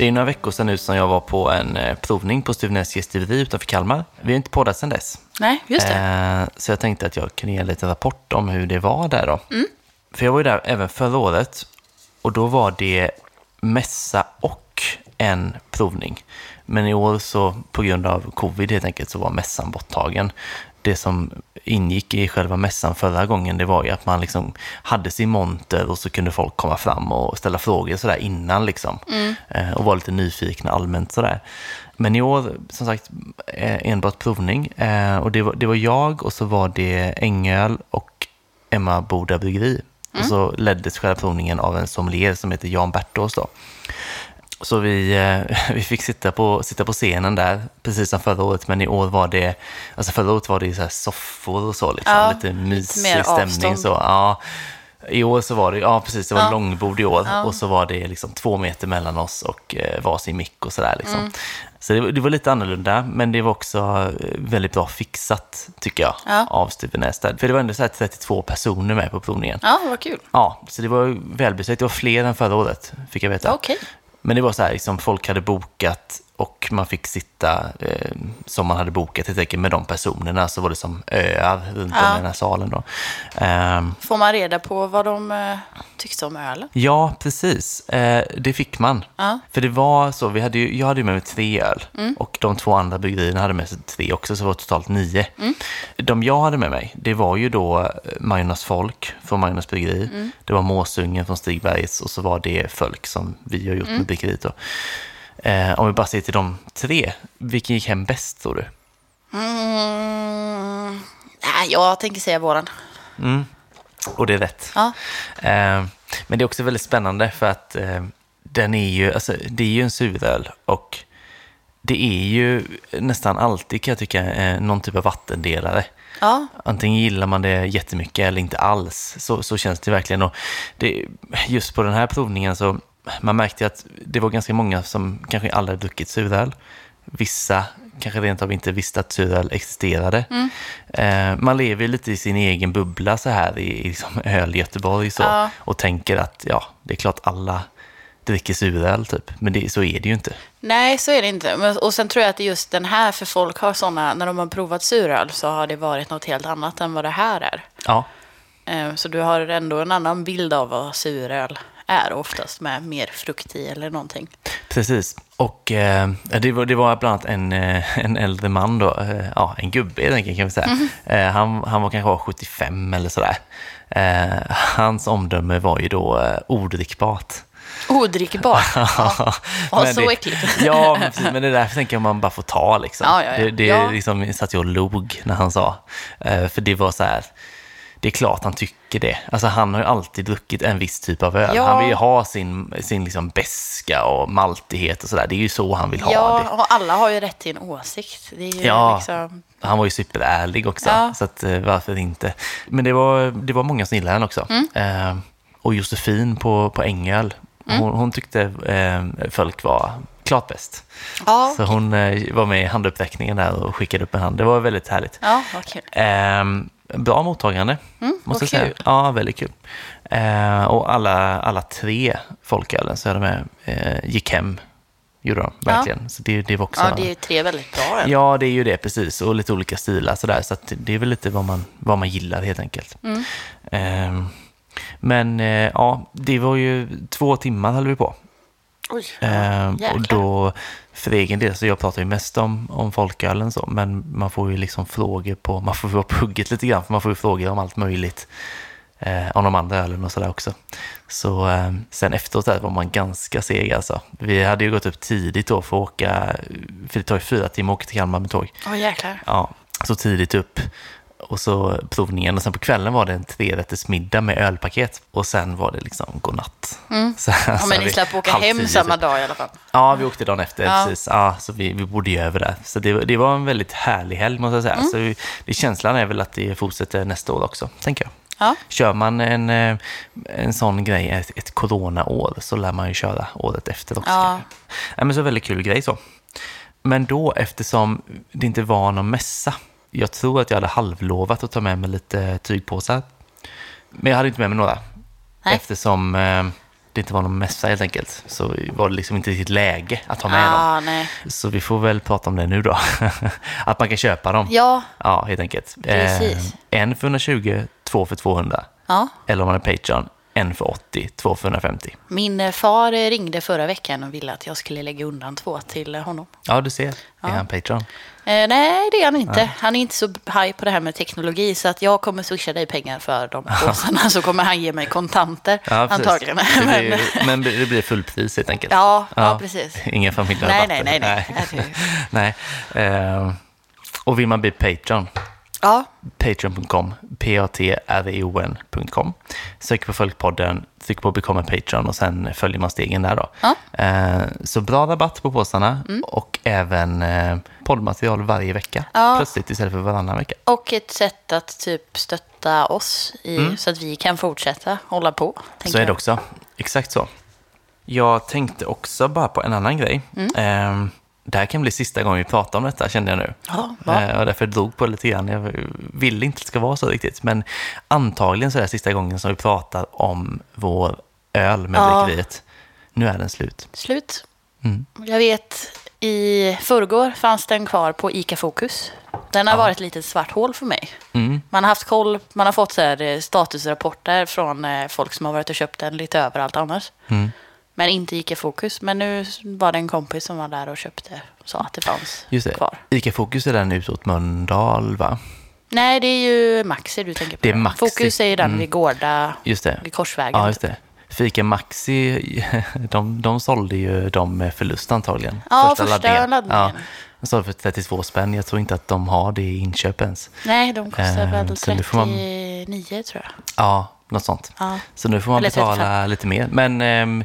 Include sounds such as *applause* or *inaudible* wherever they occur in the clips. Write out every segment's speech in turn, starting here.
Det är några veckor sedan nu som jag var på en eh, provning på Stuvenäs gästgiveri utanför Kalmar. Vi har inte poddat sedan dess. Nej, just det. Eh, så jag tänkte att jag kunde ge en liten rapport om hur det var där då. Mm. För jag var ju där även förra året och då var det mässa och en provning. Men i år så på grund av covid helt enkelt så var mässan borttagen. Det som ingick i själva mässan förra gången det var ju att man liksom hade sin monter och så kunde folk komma fram och ställa frågor sådär innan liksom. Eh, och vara lite nyfikna allmänt sådär. Men i år, som sagt, eh, enbart provning. Eh, och det var, det var jag och så var det Ängöl och Emma Boda Bryggeri. Och så leddes själva provningen av en sommelier som heter Jan Bertås då. Så vi, eh, *laughs* vi fick sitta på, sitta på scenen där, precis som förra året, men i år var det, alltså förra året var det så soffor och så, liksom, Ja, lite mysig stämning. avstånd. Så, ja. I år så var det, ja precis, det var Ja. långbord i år Ja. och så var det liksom två meter mellan oss och eh, varsin mick och sådär. Liksom. Mm. Så det, var- det var lite annorlunda, men det var också eh, väldigt bra fixat, tycker jag, Ja. av Stuvenäs. där. För det var ändå så här 32 personer med på provningen. Ja, vad kul. Ja, så det var välbesökt. Det var fler än förra året, fick jag veta. Okej. Men det var så här, liksom, folk hade bokat och man fick sitta eh, som man hade bokat helt enkelt med de personerna. Så var det som öar runt om Ja. i den här salen då. Ehm, Får man reda på vad de eh, tyckte om ölen? ja, precis. Eh, det fick man. Ja. För det var så, vi hade ju, jag hade ju med mig tre öl Mm. och de två andra bryggerierna hade med sig tre också, så det var totalt nio. Mm. De jag hade med mig, det var ju då eh, Majonas Folk från Majonas Bryggeri, Mm. det var Måsungen från Stigbergs och så var det Folk som vi har gjort Mm. med bryggeriet då. Eh, om vi bara ser till de tre, vilken gick hem bäst tror du? Mm. Nej, jag tänker säga våran. Och det är rätt. Ja. Eh, men det är också väldigt spännande för att eh, den är ju, alltså, det är ju en suröl och det är ju nästan alltid kan jag tycka eh, någon typ av vattendelare. Ja. Antingen gillar man det jättemycket eller inte alls. Så, så känns det verkligen. Och det, just på den här provningen så man märkte att det var ganska många som kanske aldrig druckit suröl. Vissa kanske rent av inte visste att suröl existerade. Eh, man lever lite i sin egen bubbla så här i, i liksom öl Göteborg så, Ja. och tänker att ja, det är klart alla dricker suröl typ. Men det, så är det ju inte. Nej, så är det inte. Men, och sen tror jag att just den här, för folk har sådana, när de har provat suröl så har det varit något helt annat än vad det här är. Ja, Eh, Så du har ändå en annan bild av vad suröl är, oftast med mer frukt i eller någonting. Precis. Och eh, det, var, det var bland annat en, eh, en äldre man då, eh, ja, en gubbe helt enkelt kan vi säga. Eh, han, han var kanske var 75 eller sådär. Eh, hans omdöme var ju då eh, odrickbart. Odrickbar. *laughs* Ja, ja så det, äckligt. *laughs* Ja, men, precis, men det där tänker jag man bara får ta liksom. Ja, ja, ja. Det, det Ja. liksom satt jag och log när han sa. För det var så här, det är klart han tycker det. Alltså han har ju alltid druckit en viss typ av öl. Ja. Han vill ju ha sin, sin liksom beska och maltighet och sådär. Det är ju så han vill ha Ja, det. och alla har ju rätt till en åsikt. Ja. liksom... Han var ju superärlig också, Ja. så att, eh, varför inte? Men det var, det var många som gillade den också. Mm. Eh, och Josefin på, på Ängöl, hon, hon tyckte eh, folk var klart bäst. Ja, Så hon eh, var med i handuppräckningen där och skickade upp en hand. Det var väldigt härligt. ja vad kul. Bra mottagande, Mm, måste säga. kul. Ja, väldigt kul. Eh, och alla, alla tre folkölen så de med, eh, gick hem, gjorde de verkligen. Så det, det var också... Ja, det är tre väldigt bra öl. Ja, det är ju det precis. Och lite olika stilar sådär. Så det är väl lite vad man, vad man gillar helt enkelt. Mm. Ehm, men eh, ja, det var ju två timmar höll vi på. Oj, Ehm, och då, för egen del, så jag pratar ju mest om, om folkölen så, men man får ju liksom frågor på, man får vara på hugget lite grann, för man får ju frågor om allt möjligt. Eh, om de andra ölen och sådär också. Så eh, sen efteråt där var man ganska seg alltså. Vi hade ju gått upp tidigt då för att åka, för det tar ju fyra timmar att åka till Kalmar med tåg. Åh, jäklar. Ja, så tidigt upp. Och så provningen och sen på kvällen var det en trerätters middag med ölpaket. Och sen var det liksom godnatt. *laughs* Så, Ja, så men ni slapp åka hem tio samma typ. dag i alla fall. Ja, vi åkte dagen efter, Ja. precis. Ja, så vi, vi bodde ju över där. Så det, det var en väldigt härlig helg, måste jag säga. Mm. Så vi- det, känslan är väl att det fortsätter nästa år också, tänker jag. Ja, Kör man en, eh, en sån grej, ett, ett coronaår, så lär man ju köra året efter också. Ja. Ja, men så väldigt kul grej så. Men då, eftersom det inte var någon mässa, jag tror att jag hade halvlovat att ta med mig lite tygpåsar. Men jag hade inte med mig några. Nej. Eftersom eh, det inte var någon mässa helt enkelt, så var det liksom inte riktigt läge att ha med dem. ah, nej. Så vi får väl prata om det nu då. *laughs* att man kan köpa dem. Ja, Ja, helt enkelt. Precis. Eh, en för 120, två för 200. ja. Eller om man är Patreon, en för 80, två för 150. Min eh, far eh, ringde förra veckan och ville att jag skulle lägga undan två till eh, honom. Ja, du ser. Är han Patreon? Eh, nej, det är han inte. Han är inte så haj på det här med teknologi så att jag kommer swisha dig pengar för de påsarna så kommer han ge mig kontanter Ja, antagligen. Det Men, blir, men det blir fullpris helt enkelt. ja, ja, precis. Inga familjerabatter. Nej, nej, nej, nej. *laughs* nej. Eh, och vill man bli Patreon, Ja, patreon.com, p-a-t-r-e-o-n.com. Sök på Följpodden, tryck på Become a Patreon och sen följer man stegen där då. Ja. Eh, så bra rabatt på påsarna och även eh, poddmaterial varje vecka. Ja. Plötsligt istället för varannan vecka. och ett sätt att typ stötta oss i, så att vi kan fortsätta hålla på. Mm. Så är det också. Exakt så. Jag tänkte också bara på en annan grej. Mm. Eh, det här kan bli sista gången vi pratar om detta, kände jag nu. Ja, va? Eh, och därför drog på det lite grann. Jag vill inte att det ska vara så riktigt. Men antagligen så är det sista gången som vi pratar om vår öl med Ja. bryggeriet. Nu är den slut. Slut. Mm. Jag vet, i förrgår fanns den kvar på ICA Fokus. Den har varit ett litet svart hål för mig. Mm. Man har haft koll, man har fått så eh, statusrapporter från eh, folk som har varit och köpt den lite överallt annars. Mm. Men inte ICA Fokus. Men nu var det en kompis som var där och köpte och sa att det fanns Just det. kvar. Ica Fokus är den utåt Mölndal, va? Nej, det är ju Maxi du tänker på. Det är Maxi. Fokus är ju den Mm. vid Gårda, Just det. vid Korsvägen. Ja, just det. För Ica Maxi, *laughs* de, de sålde ju dem med förlust antagligen. Ja, första laddningen. Ja, de sålde för 32 spänn. Jag tror inte att de har det i inköp ens. Nej, de kostar Eh, väl så nu får man- 39 tror jag. Ja, något sånt. Ja. Så nu får man Eller betala 35. lite mer. Men ehm,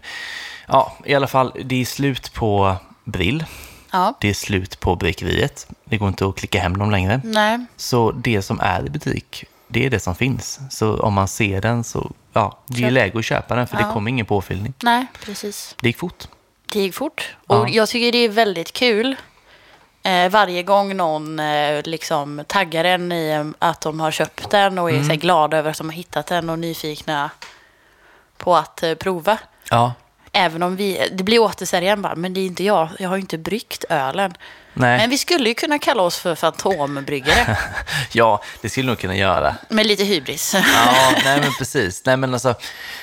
ja, i alla fall, det är slut på Brill. Ja, Det är slut på Bryggeriet. Det går inte att klicka hem dem längre. nej. Så det som är i butik, det är det som finns. Så om man ser den så, ja, det är läge att köpa den för det Ja. kommer ingen påfyllning. Nej, precis. Det gick fort. Det gick fort. Och jag tycker det är väldigt kul eh, varje gång någon eh, liksom taggar en i eh, att de har köpt den och är Mm. så glada över att de har hittat den och nyfikna på att eh, prova. Ja, Även om vi, det blir återsäljaren bara, men det är inte jag, jag har ju inte bryggt ölen. nej. Men vi skulle ju kunna kalla oss för fantombryggare *laughs* Ja, det skulle nog kunna göra. med lite hybris. Ja, *laughs* nej men precis. Nej men alltså,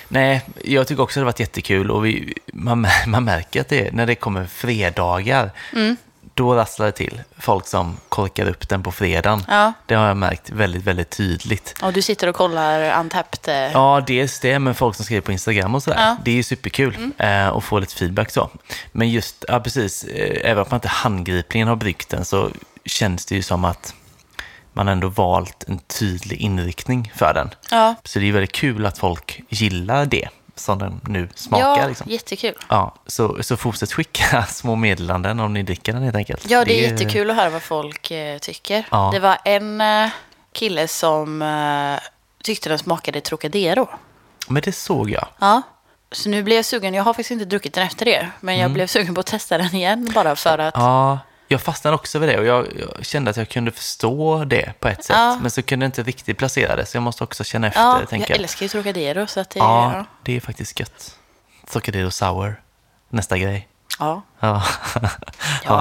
nej, jag tycker också det har varit jättekul och vi, man, *laughs* man märker att det, när det kommer fredagar, Mm. Då rasslar det till. Folk som korkar upp den på fredagen. Ja. Det har jag märkt väldigt, väldigt tydligt. Och du sitter och kollar Untapped. eh, Ja, dels det, men folk som skriver på Instagram och sådär. Ja. Mm. Det är ju superkul eh, att få lite feedback så. Men just, ja precis, eh, även om man inte handgripligen har bryggt den så känns det ju som att man ändå valt en tydlig inriktning för den. Ja, Så det är väldigt kul att folk gillar det som den nu smakar. ja liksom. jättekul. ja, så, så fortsätt skicka *laughs* små meddelanden om ni dricker den helt enkelt. Ja, det är jättekul att höra vad folk eh, tycker. Ja. Det var en eh, kille som eh, tyckte den smakade Trocadero. Men det såg jag. Ja. Så nu blev jag sugen. Jag har faktiskt inte druckit den efter det. Men jag blev sugen på att testa den igen bara för att... Mm. Ja, jag fastnade också vid det och jag, jag kände att jag kunde förstå det på ett sätt. Ja. Men så kunde jag inte riktigt placera det, så jag måste också känna efter. Ja, jag tänka. älskar ju Trocadero. Så att det, Ja, ja. det är faktiskt gött. Trocadero Sour, nästa grej. Ja, Ja. Ja, *laughs* ja,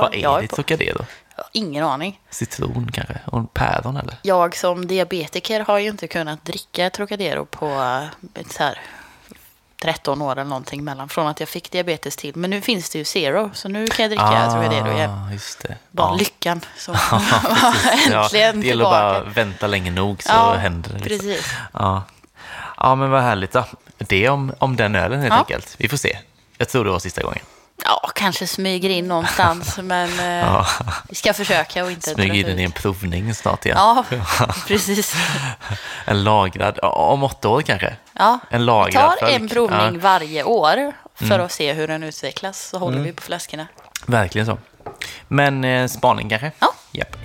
Vad är jag på. Trocadero? jag ingen aning. Citron kanske? Och päron eller? Jag som diabetiker har ju inte kunnat dricka Trocadero på eh, så här 13 år eller någonting mellan. Från att jag fick diabetes till. Men nu finns det ju Zero. Så nu kan jag dricka Trocadero igen. Ah, just det. Bara ja. lyckan *laughs* precis. Ja, äntligen det gäller bara att vänta länge nog så Ja, händer det. Liksom. precis. Ja. ja, men vad härligt då. Det om, om den ölen helt Ja. enkelt. Vi får se. Jag tror det var sista gången. Ja, kanske smyger in någonstans. *laughs* men eh, Ja. vi ska försöka och inte Smyger in den i en provning snart igen. Ja, *laughs* precis. *laughs* En lagrad, om åtta år kanske. Ja. En Vi lagrad tar en provning Ja, Mm. varje år för att se hur den utvecklas. Så håller vi på flaskorna. verkligen så. Men eh, spaning kanske? Ja. Japp.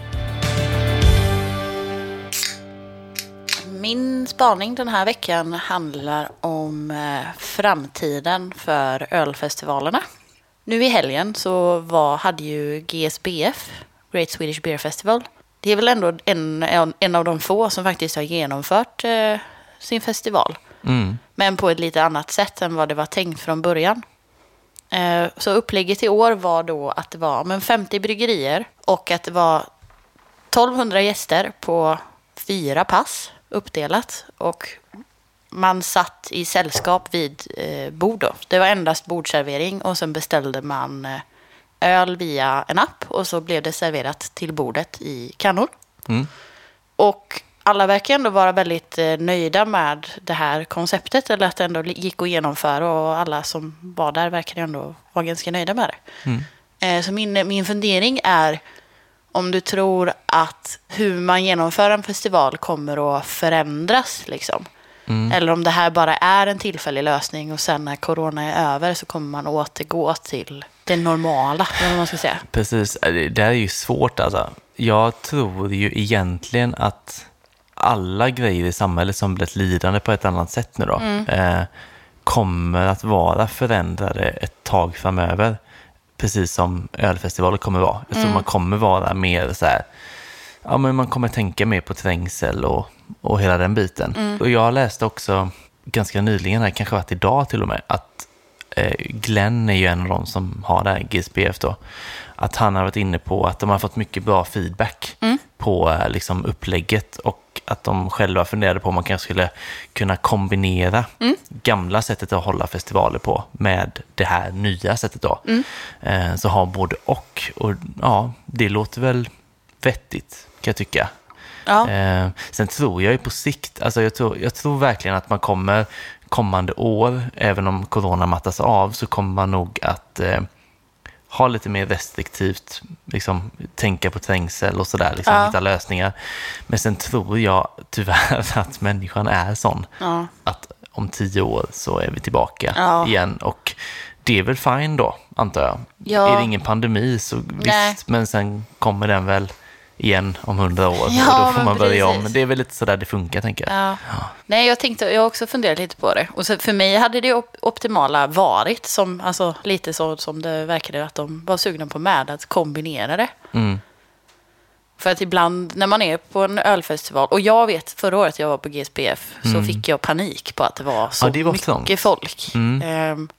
Min spaning den här veckan handlar om eh, framtiden för ölfestivalerna. Nu i helgen så var, hade ju GSBF, Great Swedish Beer Festival. Det är väl ändå en, en, av de få som faktiskt har genomfört eh, sin festival. Mm. Men på ett lite annat sätt än vad det var tänkt från början. Eh, Så upplägget i år var då att det var men 50 bryggerier och att det var 1200 gäster på fyra pass uppdelat. Och man satt i sällskap vid eh, bord då. Det var endast bordservering och sen beställde man eh, öl via en app och så blev det serverat till bordet i kannor. Mm. Och alla verkar ändå vara väldigt eh, nöjda med det här konceptet eller att det ändå gick att genomföra och alla som var där verkar ändå vara ganska nöjda med det. Mm. Eh, Så min, min fundering är om du tror att hur man genomför en festival kommer att förändras liksom. Mm. Eller om det här bara är en tillfällig lösning och sen när corona är över så kommer man återgå till det normala, vad man ska säga. Precis, Eh, det är ju svårt alltså. Jag tror ju egentligen att alla grejer i samhället som blivit lidande på ett annat sätt nu då, eh, kommer att vara förändrade ett tag framöver. Precis som ölfestivaler kommer vara. Jag tror man kommer vara mer så här, ja men man kommer tänka mer på trängsel och, och hela den biten. Och jag läste också ganska nyligen, här, kanske varit idag till och med, att eh, Glenn är ju en av de som har det här GSBF då, att han har varit inne på att de har fått mycket bra feedback på eh, liksom, upplägget och att de själva funderade på om man kanske skulle kunna kombinera gamla sättet att hålla festivaler på med det här nya sättet då. Eh, så ha både och. Och ja, det låter väl vettigt kan jag tycka. Ja. Eh, sen tror jag ju på sikt, alltså jag tror, jag tror verkligen att man kommer kommande år, även om corona mattas av, så kommer man nog att eh, ha lite mer restriktivt, liksom, tänka på trängsel och sådär, liksom, Ja. hitta lösningar. Men sen tror jag tyvärr *laughs* att människan är sån Ja. att om tio år så är vi tillbaka Ja. igen. Och det är väl fine då, antar jag. Ja. Är det ingen pandemi så Nej. visst, men sen kommer den väl igen om hundra år. Ja, och då får man börja om. precis. Men det är väl lite sådär det funkar, tänker jag. Ja. Nej, jag tänkte, jag har också funderat lite på det. Och så för mig hade det op- optimala varit som, alltså lite så som det verkade att de var sugna på med, att kombinera det. Mm. För att ibland när man är på en ölfestival, och jag vet förra året jag var på GSPF, så fick jag panik på att det var så Mm. Ja, det var mycket trångt. folk. Mm. Ehm,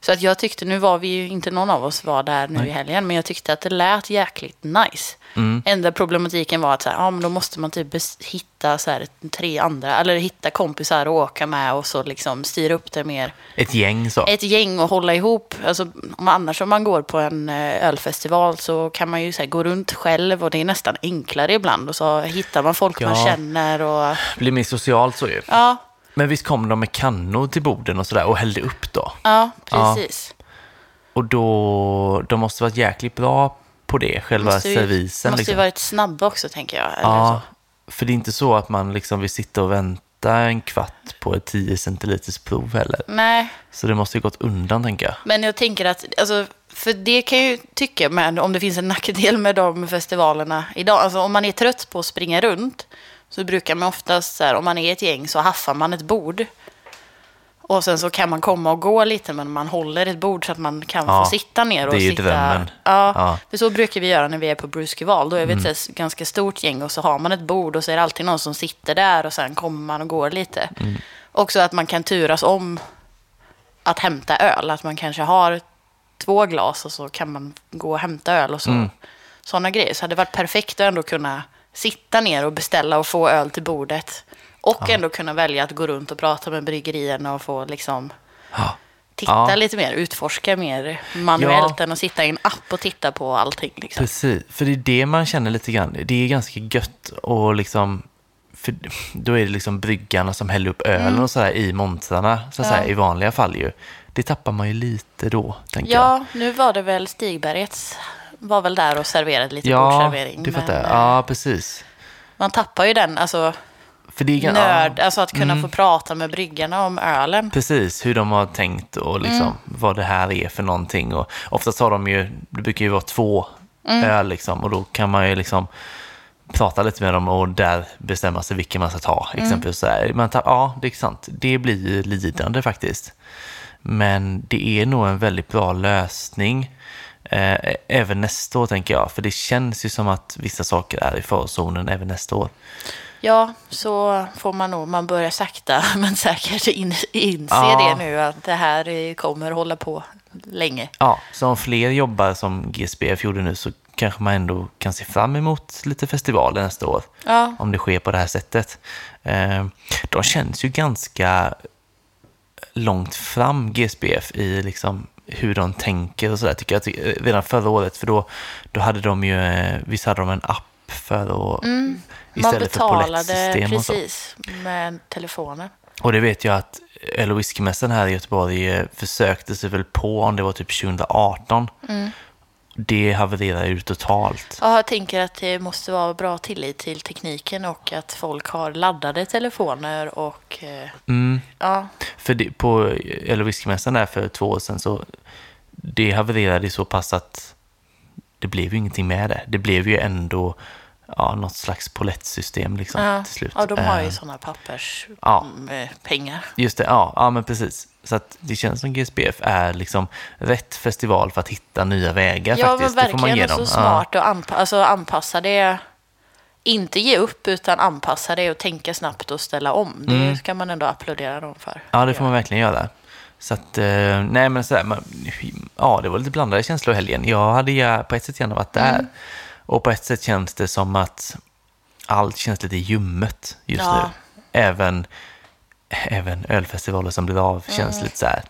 så att jag tyckte, nu var vi ju, inte någon av oss var där nu Nej. i helgen, men jag tyckte att det lät jäkligt nice. Mm. Enda problematiken var att så här, ja, men då måste man typ hitta så här, tre andra, eller hitta kompisar och åka med och så liksom styra upp det mer. Ett gäng så. Ett gäng och hålla ihop. Alltså, om annars om man går på en eh, ölfestival så kan man ju så här, gå runt själv och det är nästan enklare ibland. Och så hittar man folk man Ja. känner och blir mer socialt så ju. ja, Men visst kom de med kannor till borden och sådär och hällde upp då? ja Ja. precis. Och då, de måste varit jäkligt bra på det, själva Måste ju- servisen. Måste liksom. ju varit snabba också tänker jag. Ja, så. för det är inte så att man liksom vill sitta och vänta en kvart på ett 10 centiliters prov heller. Nej, Så det måste ju gått undan, tänker jag. Men jag tänker att, alltså, för det kan jag ju tycka, men om det finns en nackdel med de festivalerna idag, alltså om man är trött på att springa runt, så brukar man oftast, så här, om man är ett gäng, så haffar man ett bord. Och sen så kan man komma och gå lite, men man håller ett bord så att man kan Ja, få sitta ner och det är ju sitta... drömmen. Ja, Ja. för så brukar vi göra när vi är på Bruskival. Då är vi Mm. ett här ganska stort gäng och så har man ett bord och så är det alltid någon som sitter där och sen kommer man och går lite. Mm. Också att man kan turas om att hämta öl. Att man kanske har två glas och så kan man gå och hämta öl och så. Mm. Sådana grejer. Så hade det varit perfekt att ändå kunna sitta ner och beställa och få öl till bordet. Och ändå kunna välja att gå runt och prata med bryggerierna och få liksom Ja. titta Ja. lite mer, utforska mer manuellt Ja. än att sitta i en app och titta på allting. Liksom. Precis, för det är det man känner lite grann. Det är ganska gött och liksom, för då är det liksom bryggarna som häller upp ölen och sådär i montrarna, så Mm. Ja. i vanliga fall ju. Det tappar man ju lite då, tänker jag. Ja, nu var det väl Stigbergets var väl där och serverade lite Ja, bordsservering. det fattar men, jag. eh, Ja, precis. Man tappar ju den, alltså För det är gan- nörd, ja, alltså att kunna få prata med bryggarna om ölen. Precis, hur de har tänkt och liksom Mm. vad det här är för någonting. Och oftast har de ju, det brukar ju vara två Mm. öl liksom och då kan man ju liksom prata lite med dem och där bestämma sig vilken man ska ta. Mm. Exempelvis så här, man tar, ja, det är sant. Det blir ju lidande faktiskt. Men det är nog en väldigt bra lösning. Eh, även nästa år tänker jag. För det känns ju som att vissa saker är i förzonen även nästa år. Ja, så får man nog, man börjar sakta *laughs* men säkert in, inse Ja. det nu att det här kommer hålla på länge. Ja, så om fler jobbar som GSBF gjorde nu så kanske man ändå kan se fram emot lite festivaler nästa år. Ja. Om det sker på det här sättet. Eh, de känns ju ganska långt fram, GSBF, i liksom hur de tänker och sådär. Tycker jag eh, redan förra året, för då, då hade de ju, eh, visst hade de en app för att Man istället för betalade pollettsystem och så. precis med telefonen. Och det vet jag att öl och whiskymässan här i Göteborg eh, försökte sig väl på om det var typ 2018. Det havererade ju totalt. Ja, jag tänker att det måste vara bra tillit till tekniken och att folk har laddade telefoner och eh, Mm. ja, För det, på whiskymässan där för två år sedan så det havererade så pass att det blev ju ingenting med det. Det blev ju ändå ja, något slags polettsystem liksom ja, till slut. ja de har ju Eh, sådana papperspengar. Ja. Just det, ja, ja men precis. Så att det känns som GSBF är liksom rätt festival för att hitta nya vägar Ja, faktiskt. men det får man ge verkligen dem. och så smart och anpa- alltså, anpassa det. Inte ge upp utan anpassa det och tänka snabbt och ställa om. Det Mm. ska man ändå applådera dem för. Ja, det får man verkligen göra. Så att, eh, nej men sådär, man, ja det var lite blandade känslor i helgen. Jag hade på ett sätt gärna varit där. Mm. Och på ett sätt känns det som att allt känns lite ljummet just Ja. nu. Även, även ölfestivaler som blir av känns lite så här.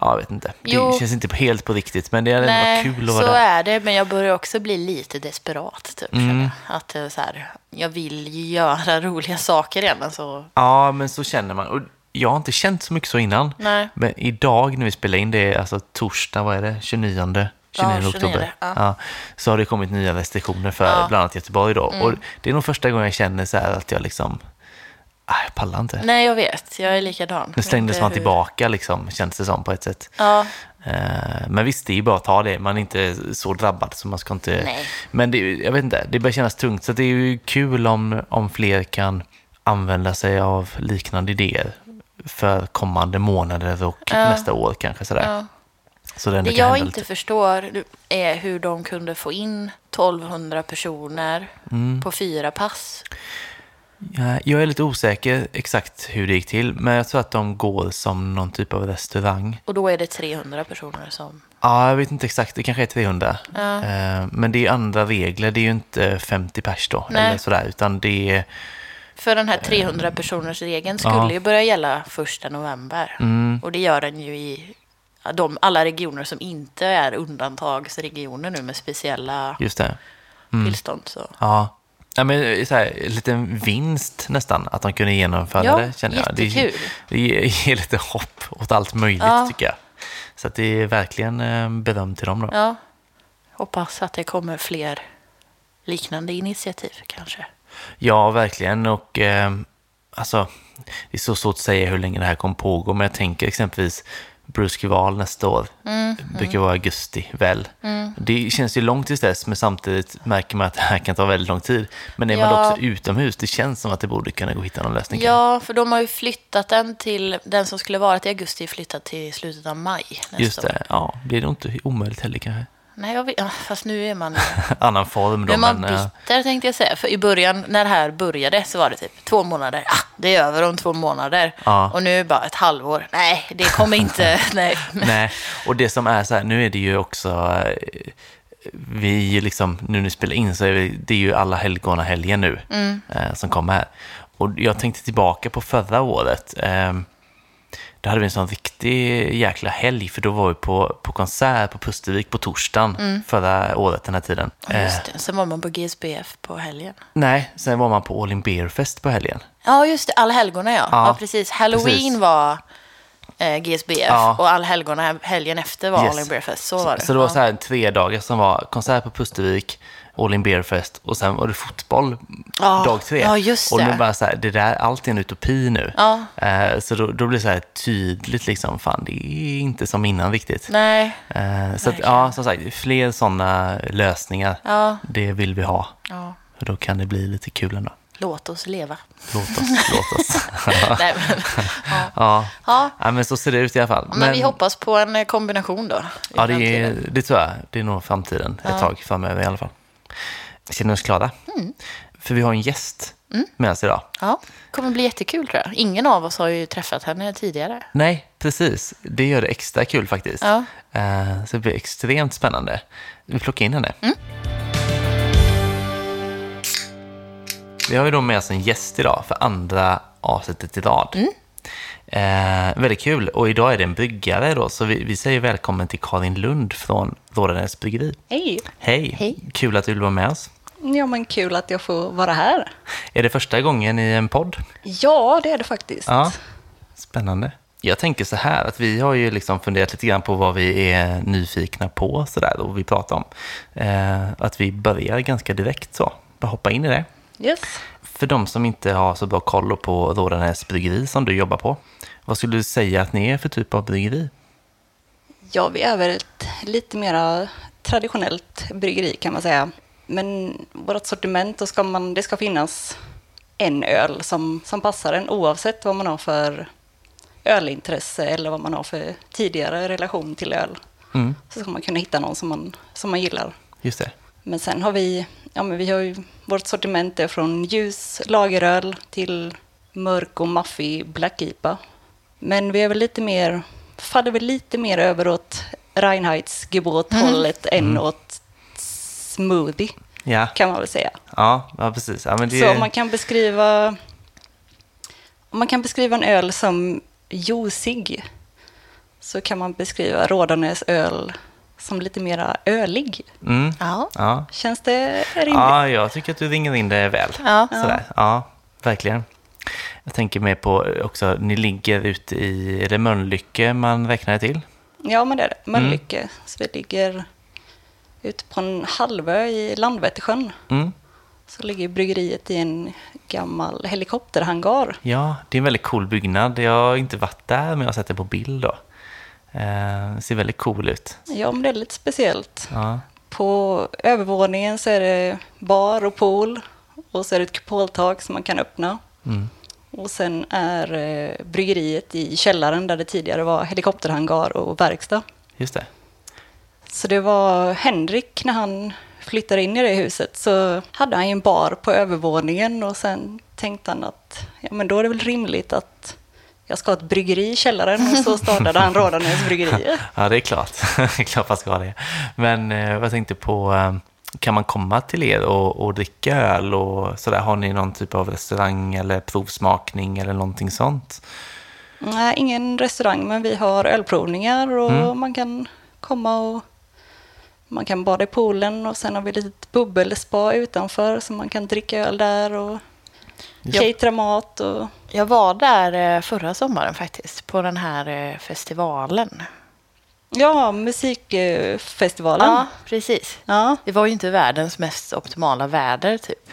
Ja, jag vet inte. Det Mm. Jo. känns inte helt på riktigt, men det hade ändå Nej, varit kul att så vara där. är det. Men jag börjar också bli lite desperat. Typ, Mm. Att är så här, jag vill ju göra *laughs* roliga saker igen. Alltså, Ja, men så känner man. Och jag har inte känt så mycket så innan. nej. Men idag när vi spelar in, det är alltså torsdag, vad är det? 29, 29 Ja, oktober. 29, ja. Ja, så har det kommit nya restriktioner för. Mm. bland annat Göteborg då. Och det är nog första gången jag känner så att jag liksom, jag pallar inte. Nej, jag vet. Jag är likadan. Nu stängdes man tillbaka liksom, känns det som på ett sätt. Ja, Eh, Men visst, det är ju bara att ta det. Man är inte så drabbad så man ska inte... Nej. Men det, jag vet inte, det börjar kännas tungt. Så det är ju kul om, om fler kan använda sig av liknande idéer för kommande månader och Ja. nästa år kanske sådär. ja. Så det Det jag inte lite. förstår är hur de kunde få in 1200 personer Mm. på fyra pass. Ja, jag är lite osäker exakt hur det gick till, men jag tror att de går som någon typ av restaurang. Och då är det 300 personer som... Ja, jag vet inte exakt, det kanske är 300. Ja. Eh, Men det är andra regler, det är ju inte 50 pers då, Nej. eller sådär, utan det är... För den här 300 personers regeln skulle Ja. ju börja gälla första november. Mm, Och det gör den ju i de, alla regioner som inte är undantagsregioner nu med speciella det. tillstånd. Så. Ja. Ja, men så här, en liten vinst nästan att de kunde genomföra Ja, det, känner jag. Det, jättekul. det ger, *laughs* ger lite hopp åt allt möjligt, Ja. tycker jag. Så att det är verkligen eh, beröm till dem då. Ja, hoppas att det kommer fler liknande initiativ kanske. Ja, verkligen. Och eh, alltså, det är så svårt att säga hur länge det här kommer pågå, men jag tänker exempelvis Bruceval nästa år. Mm, Det brukar vara augusti, väl? Det känns ju långt tills dess, men samtidigt märker man att det här kan ta väldigt lång tid. Men är man Ja. då också utomhus, det känns som att det borde kunna gå att hitta någon lösning. Ja, för de har ju flyttat den till, den som skulle vara till augusti flyttat till slutet av maj nästa Just år. det, ja, blir det inte omöjligt heller kanske. Nej, jag vet, fast nu är man, *laughs* Annan form då, är man men... ja. bitter tänkte jag säga. För i början när det här började så var det typ två månader. Ah, det är över om två månader. Ja. Och nu är det bara ett halvår. Nej, det kommer inte. *laughs* Nej. Nej, och det som är så här, nu är det ju också, eh, vi liksom, nu när vi spelar in så är det, det är ju alla helgona helgen nu Mm. eh, som kommer här. Och jag tänkte tillbaka på förra året. Eh, då hade vi en sån riktig jäkla helg, för då var vi på, på konsert på Pustervik på torsdagen förra året den här tiden. Ja, Eh, Just det. Sen var man på GSBF på helgen. nej, sen var man på All In Beer Fest på helgen. Ja, just det. Allhelgona, ja. ja. Ja, precis. Halloween precis. var eh, GSBF Ja. och allhelgona helgen efter var Yes. All in Beer Fest. Så var det. Så det var så här tre dagar som var konsert på Pustervik, All In Beer Fest och sen var det fotboll Ja, dag tre. ja, just och nu bara så här, det där, allt är en utopi nu. Ja. Eh, så då, då blir det så här tydligt liksom, fan det är inte som innan riktigt. Nej. Eh, så att, ja, som sagt, fler sådana lösningar, det vill vi ha. ja. För då kan det bli lite kul ändå. Låt oss leva. Låt oss, låt oss. *laughs* Nej, men, *laughs* ja. ja. Ja. ja, men så ser det ut i alla fall. Men, vi hoppas på en kombination då. Ja, det, är, det tror jag. Det är nog framtiden ett Ja. tag framöver i alla fall. Känner oss klara? För vi har en gäst med oss idag. Ja, kommer bli jättekul tror jag. Ingen av oss har ju träffat henne tidigare. Nej, precis. Det gör det extra kul faktiskt. Ja. Eh, Så det blir extremt spännande. Vi plockar in henne. Vi har ju då med oss en gäst idag för andra avsnittet i rad. Eh, väldigt kul. Och idag är det en bryggare då, så vi, vi säger välkommen till Karin Lund från Rådanäs Bryggeri. Hej! Hej. Hej. Kul att du vill vara med oss. Ja, men kul att jag får vara här. Är det första gången i en podd? Ja, det är det faktiskt. Ja, spännande. Jag tänker så här, att vi har ju liksom funderat lite grann på vad vi är nyfikna på sådär, och vi pratar om. Eh, att vi börjar ganska direkt så, bara hoppa in i det. Yes. För de som inte har så bra koll på Rådanäs bryggeri som du jobbar på, vad skulle du säga att ni är för typ av bryggeri? Ja, vi är väl ett lite mer traditionellt bryggeri kan man säga. Men vårt sortiment, då ska man, det ska finnas en öl som, som passar en oavsett vad man har för ölintresse eller vad man har för tidigare relation till öl. Mm, Så ska man kunna hitta någon som man, som man gillar. just det. Men sen har vi, ja men vi har ju, vårt sortiment är från ljus lageröl till mörk och maffig Black IPA. Men vi är väl lite mer, faller väl lite mer över åt Reinheitsgebot-hållet än åt smoothie, Ja, kan man väl säga. ja, ja precis. Ja, men det... Så om man kan beskriva, om man kan beskriva en öl som juicig så kan man beskriva Rådanäs öl som lite mera ölig. mm, Ja. ja. Känns det rimligt? ja, jag tycker att du ringer in det väl. Ja. Sådär. Ja, verkligen. Jag tänker mer på också, ni ligger ute i, är det Mölnlycke man räknar det till? Ja, men det är det. Mölnlycke. Så vi ligger ute på en halvö i Landvettesjön. Mm. Så ligger bryggeriet i en gammal helikopterhangar. Ja, det är en väldigt cool byggnad. Jag har inte varit där, men jag har sett det på bild då. Eh, det ser väldigt cool ut. Ja, men det är lite speciellt. Ja, På övervåningen så är det bar och pool. Och så är det ett kupoltak som man kan öppna. mm. Och sen är eh, bryggeriet i källaren där det tidigare var helikopterhangar och verkstad. just det. Så det var Henrik, när han flyttade in i det huset, så hade han ju en bar på övervåningen och sen tänkte han att ja, men då är det väl rimligt att jag ska ha ett bryggeri i källaren och så startade han Rådanäs bryggeri. *laughs* Ja, det är klart. *laughs* det är klart man ska det. Men eh, jag tänkte på, eh, kan man komma till er och, och dricka öl och sådär? Har ni någon typ av restaurang eller provsmakning eller någonting sånt? Nej, ingen restaurang, men vi har ölprovningar och Mm. man kan komma och man kan bada i poolen och sen har vi ett litet bubbelspa utanför så man kan dricka öl där och catera mat och Jag var där eh, förra sommaren faktiskt, på den här eh, festivalen. Ja, musikfestivalen. Ja, precis. Ja. Det var ju inte världens mest optimala väder typ.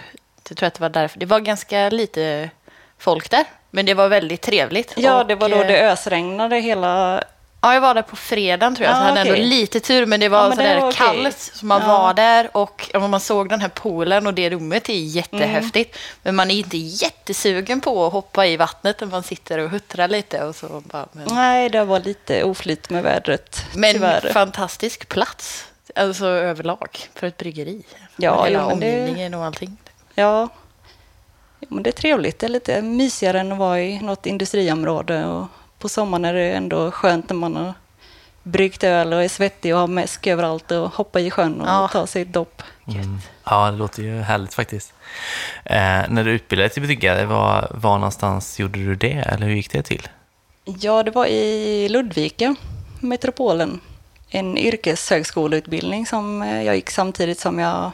Jag tror att det var därför. Det var ganska lite folk där, men det var väldigt trevligt. Ja, Och, det var då eh, det ösregnade hela... Ja, jag var där på fredagen tror jag, så Ah, jag hade ändå okej. lite tur, men det var Ja, sådär var kallt. Så man Ja. var där och ja, man såg den här poolen och det rummet är jättehäftigt. Mm. Men man är inte jättesugen på att hoppa i vattnet när man sitter och huttrar lite och så bara, men, Nej, det var lite oflyt med vädret, men tyvärr. fantastisk plats. Alltså överlag för ett bryggeri. Ja, och hela jo, men det- omgivningen och allting. Ja. Ja, men det är trevligt. Det är lite mysigare än att vara i något industriområde. Och på sommaren är det ändå skönt när man har bryggt öl och är svettig och har mäsk överallt och hoppa i sjön och Ja. ta sig ett dopp. Mm. Ja, det låter ju härligt faktiskt. Eh, när du utbildade dig till bryggare, var, var någonstans gjorde du det? Eller hur gick det till? Ja, det var i Ludvika, metropolen. En yrkeshögskoleutbildning som eh, jag gick samtidigt som jag...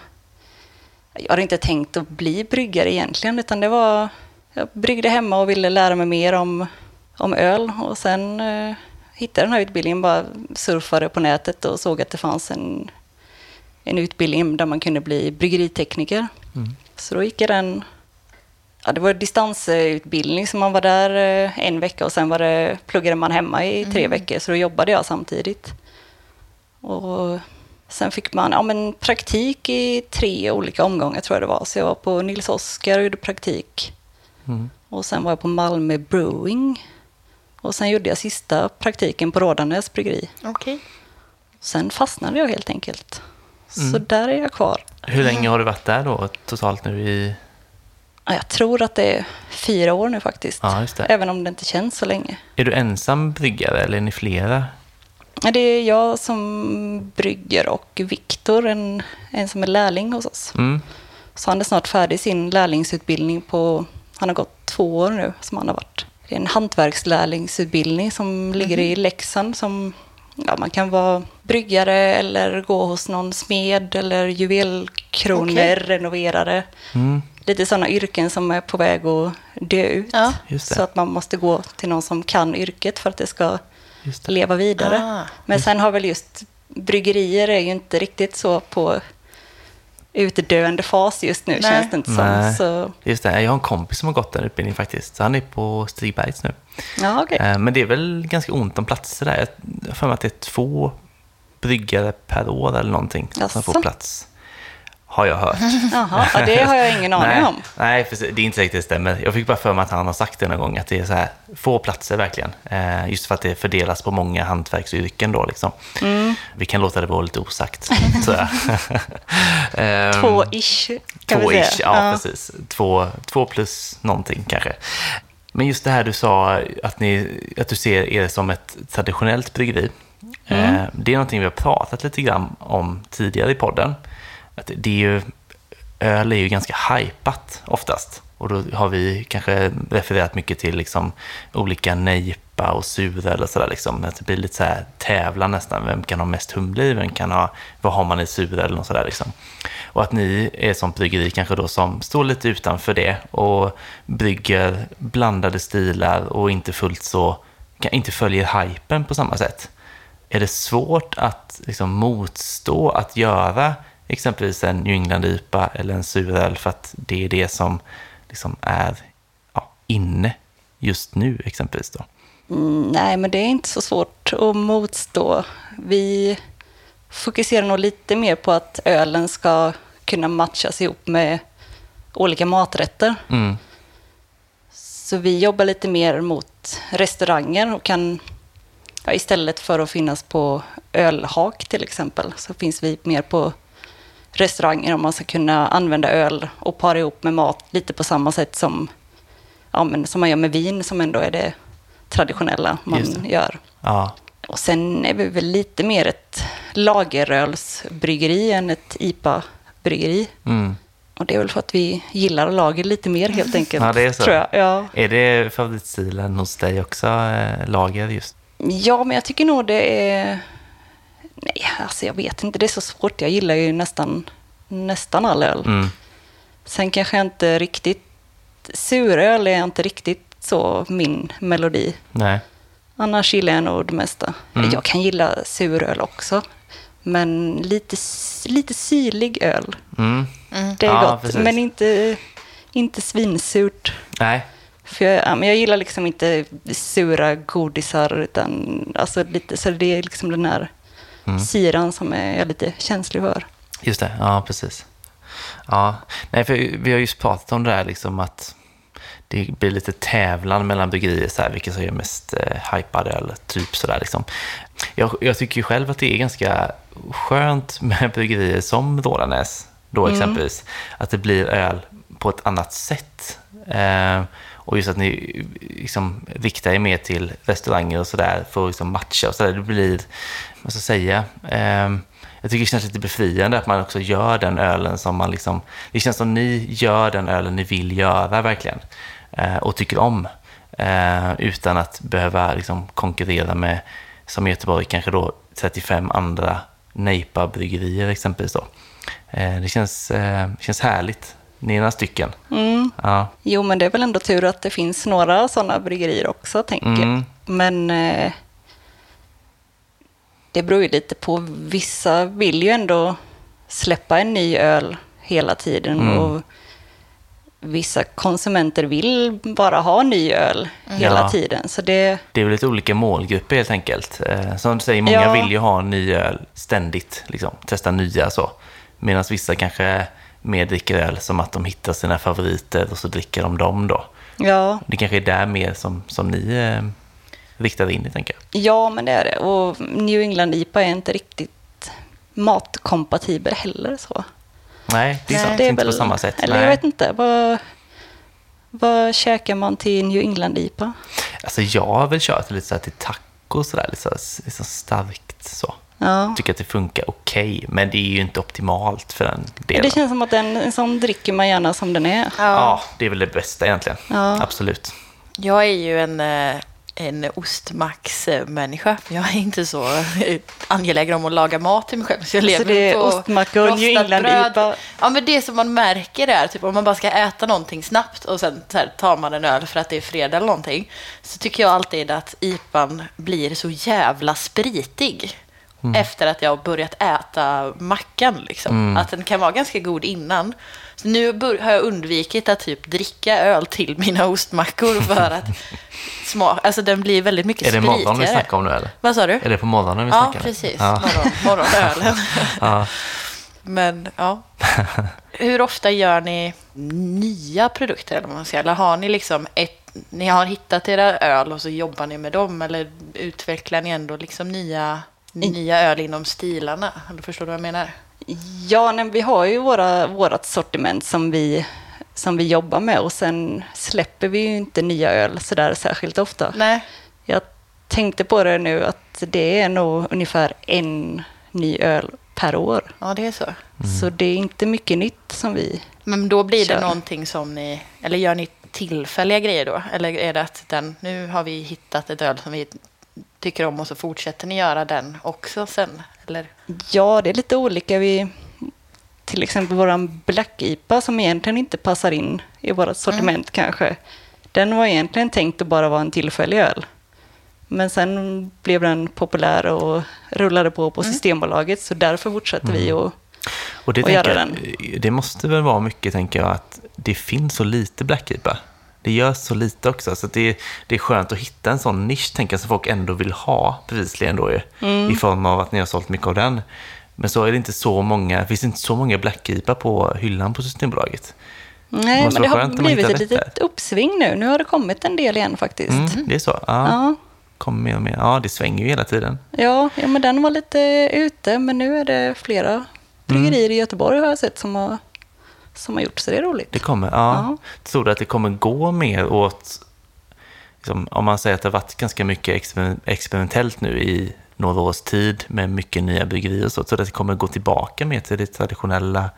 Jag hade inte tänkt att bli bryggare egentligen, utan det var... Jag bryggde hemma och ville lära mig mer om, om öl och sen eh, hittade den här utbildningen, bara surfade på nätet och såg att det fanns en, en utbildning där man kunde bli bryggeritekniker. Mm. Så då gick jag den Ja, det var distansutbildning, så man var där eh, en vecka och sen var det, pluggade man hemma i tre veckor, så då jobbade jag samtidigt. Och sen fick man ja, men praktik i tre olika omgångar tror jag det var. Så jag var på Nils Oskar och gjorde praktik. Mm. Och sen var jag på Malmö Brewing. Och sen gjorde jag sista praktiken på Rådanäs bryggeri. Okej. Sen fastnade jag helt enkelt. Så där är jag kvar. Hur länge har du varit där då totalt nu i... Ja, Jag tror att det är fyra år nu faktiskt. Ja, just det. Även om det inte känns så länge. Är du ensam bryggare eller är ni flera? Det är jag som brygger och Viktor, en, en som är lärling hos oss. Mm. Så han är snart färdig sin lärlingsutbildning på, han har gått två år nu som han har varit. Det är en hantverkslärlingsutbildning som ligger i Leksand som ja, man kan vara bryggare eller gå hos någon smed eller juvelkronor, Okej. renoverare. Mm. Lite sådana yrken som är på väg att dö ut. Ja. Just det. Så att man måste gå till någon som kan yrket för att det ska Just det. leva vidare. Ah. Men sen har väl just bryggerier är ju inte riktigt så på utdöende fas just nu Nej. känns det inte Nej. som. Så, Just det. Jag har en kompis som har gått den utbildningen faktiskt. Så han är på Stigbergs nu. ja, okej. Eh, Men det är väl ganska ont om platser där. Jag har för mig att det är två bryggare per år eller någonting Jaså? som får plats. Har jag hört. *laughs* Jaha, ja, det har jag ingen aning nej, om. Nej, för det är inte säkert det stämmer. Jag fick bara för mig att han har sagt det någon gång, att det är så här få platser verkligen. Eh, just för att det fördelas på många hantverksyrken då liksom. Mm. Vi kan låta det vara lite osagt. *laughs* jag. *laughs* Ehm, Två-ish kan Två vi säga. ish, ja, precis. Två, två plus någonting kanske. Men just det här du sa, att, ni, att du ser er som ett traditionellt bryggeri. Mm. Eh, det är någonting vi har pratat lite grann om tidigare i podden. Att det är ju, öl är ju ganska hypat oftast. Och då har vi kanske refererat mycket till liksom olika nejpa och sura eller sådär. Liksom. Att det blir lite så här tävlan nästan. Vem kan ha mest humle i? Vem kan ha, vad har man i suröl och sådär liksom. Och att ni är som bryggeri kanske då som står lite utanför det och brygger blandade stilar och inte fullt så, inte följer hypen på samma sätt. Är det svårt att liksom motstå att göra exempelvis en New England-IPA eller en suröl för att det är det som liksom är ja, inne just nu exempelvis då? Mm, nej, men det är inte så svårt att motstå. Vi fokuserar nog lite mer på att ölen ska kunna matchas ihop med olika maträtter. Mm. Så vi jobbar lite mer mot restauranger och kan ja, istället för att finnas på ölhak till exempel så finns vi mer på restauranger om man ska kunna använda öl och para ihop med mat lite på samma sätt som, ja, men som man gör med vin som ändå är det traditionella man det. gör. Ja, Och sen är vi väl lite mer ett lagerölsbryggeri än ett IPA-bryggeri. mm. Och det är väl för att vi gillar lager lite mer helt enkelt. *laughs* Ja, det är så. Tror jag. Ja. Är det favoritstilen hos dig också, eh, lager just? ja, men jag tycker nog det är... Nej, alltså jag vet inte. Det är så svårt. Jag gillar ju nästan, nästan all öl. Mm. Sen kanske jag inte riktigt... Suröl är inte riktigt så min melodi. Nej. Annars gillar jag nog det mesta. Mm. Jag kan gilla suröl också. Men lite, lite syrlig öl. Mm. Det är Ja, gott. precis. Men inte, inte svinsurt. Nej. För jag, ja, men jag gillar liksom inte sura godisar, utan alltså lite, så det är liksom den här Mm. syran som är jag lite känslig för. Just det, ja precis. Ja, nej för vi har just pratat om det här liksom att det blir lite tävlan mellan bryggerier, så här, vilka som gör mest eh, hypad öl, typ sådär liksom. Jag, jag tycker ju själv att det är ganska skönt med *laughs* bryggerier som Rådanäs, då exempelvis, att det blir öl på ett annat sätt. Eh, och just att ni liksom riktar er mer till restauranger och sådär för att liksom matcha och sådär. Det blir, vad ska jag säga, eh, jag tycker det känns lite befriande att man också gör den ölen som man liksom... Det känns som ni gör den ölen ni vill göra verkligen. Eh, och tycker om. Eh, utan att behöva liksom konkurrera med, som i Göteborg, kanske då 35 andra nejpa-bryggerier exempelvis då. Eh, det känns, känns härligt. Ni är några stycken. Mm. Ja. Jo, men det är väl ändå tur att det finns några sådana bryggerier också, tänker jag. Mm. Men eh, det beror ju lite på. Vissa vill ju ändå släppa en ny öl hela tiden. Mm. Och vissa konsumenter vill bara ha ny öl hela Ja. tiden. Så det, Det är väl lite olika målgrupper helt enkelt. Eh, som du säger, många Ja. vill ju ha ny öl ständigt, liksom, testa nya så. Medan vissa kanske mer dricker öl som att de hittar sina favoriter och så dricker de dem då. ja, Det kanske är där mer som, som ni riktar in i, tänker jag. ja, men det är det. Och New England IPA är inte riktigt matkompatibel heller. Så. Nej, det är sant. Det är inte på väl- samma sätt. Eller Nej. jag vet inte. Vad, vad käkar man till New England-IPA? Alltså jag har väl kört lite så här till taco sådär, lite så, här- lite så starkt så. Ja. Tycker att det funkar okej, men det är ju inte optimalt för den delen. Det känns som att den, en sån dricker man gärna som den är. Ja, det är väl det bästa egentligen. Ja. Absolut. Jag är ju en, eh, en ostmax-människa. Jag är inte så angelägen om att laga mat till mig själv. Så jag lever det är på ostmackor New rostat England bröd. IPA. Ja, men det som man märker är typ om man bara ska äta någonting snabbt och sen så här, tar man en öl för att det är fredag eller någonting. Så tycker jag alltid att IPAn blir så jävla spritig. Efter att jag har börjat äta mackan. Liksom. Att den kan vara ganska god innan. Så nu har jag undvikit att typ dricka öl till mina ostmackor *laughs* för att smak, alltså den blir väldigt mycket Är det spritigare. morgonen vi snackar om nu eller? Vad sa du? Är det på morgonen vi Ja, snackar? precis. Ja. Morgon, morgonölen. *laughs* Ja. Men ja. *laughs* Hur ofta gör ni nya produkter? Eller, vad man säger? eller har ni liksom ett, ni har hittat era öl och så jobbar ni med dem? Eller utvecklar ni ändå liksom nya, nya öl inom stilarna? Eller förstår du vad jag menar? Ja, nej, vi har ju våra, vårat sortiment som vi, som vi jobbar med och sen släpper vi ju inte nya öl sådär särskilt ofta. Nej. Jag tänkte på det nu att det är nog ungefär en ny öl per år. Ja, det är så. Så det är inte mycket nytt som vi... Men då blir det Kör. någonting som ni, eller gör ni tillfälliga grejer då? Eller är det att den, nu har vi hittat ett öl som vi tycker om och så fortsätter ni göra den också sen? Eller? Ja, det är lite olika. Vi, till exempel våran Black IPA som egentligen inte passar in i vårt sortiment kanske. Den var egentligen tänkt att bara vara en tillfällig öl. Men sen blev den populär och rullade på på Systembolaget så därför fortsätter vi och Och det, och göra tänker jag, det måste väl vara mycket, tänker jag, att det finns så lite Black IPA. Det görs så lite också, så det, det är skönt att hitta en sån nisch, tänker jag, som folk ändå vill ha, bevisligen då ju, Mm. i form av att ni har sålt mycket av den. Men så är det inte så många, det finns inte så många Black IPA på hyllan på Systembolaget. Nej, men det har blivit ett litet uppsving nu. Nu har det kommit en del igen faktiskt. Mm, det är så? Ja. Ja. Kommer mer och mer. Ja, det svänger ju hela tiden. Ja, ja, men den var lite ute, men nu är det flera bryggerier i Göteborg har jag sett som har, som har gjort, så det är roligt. Det kommer, ja. Ja. Tror du att det kommer gå mer åt, liksom, om man säger att det har varit ganska mycket exper- experimentellt nu i några års tid med mycket nya bryggerier och så, tror du att det kommer gå tillbaka mer till det traditionella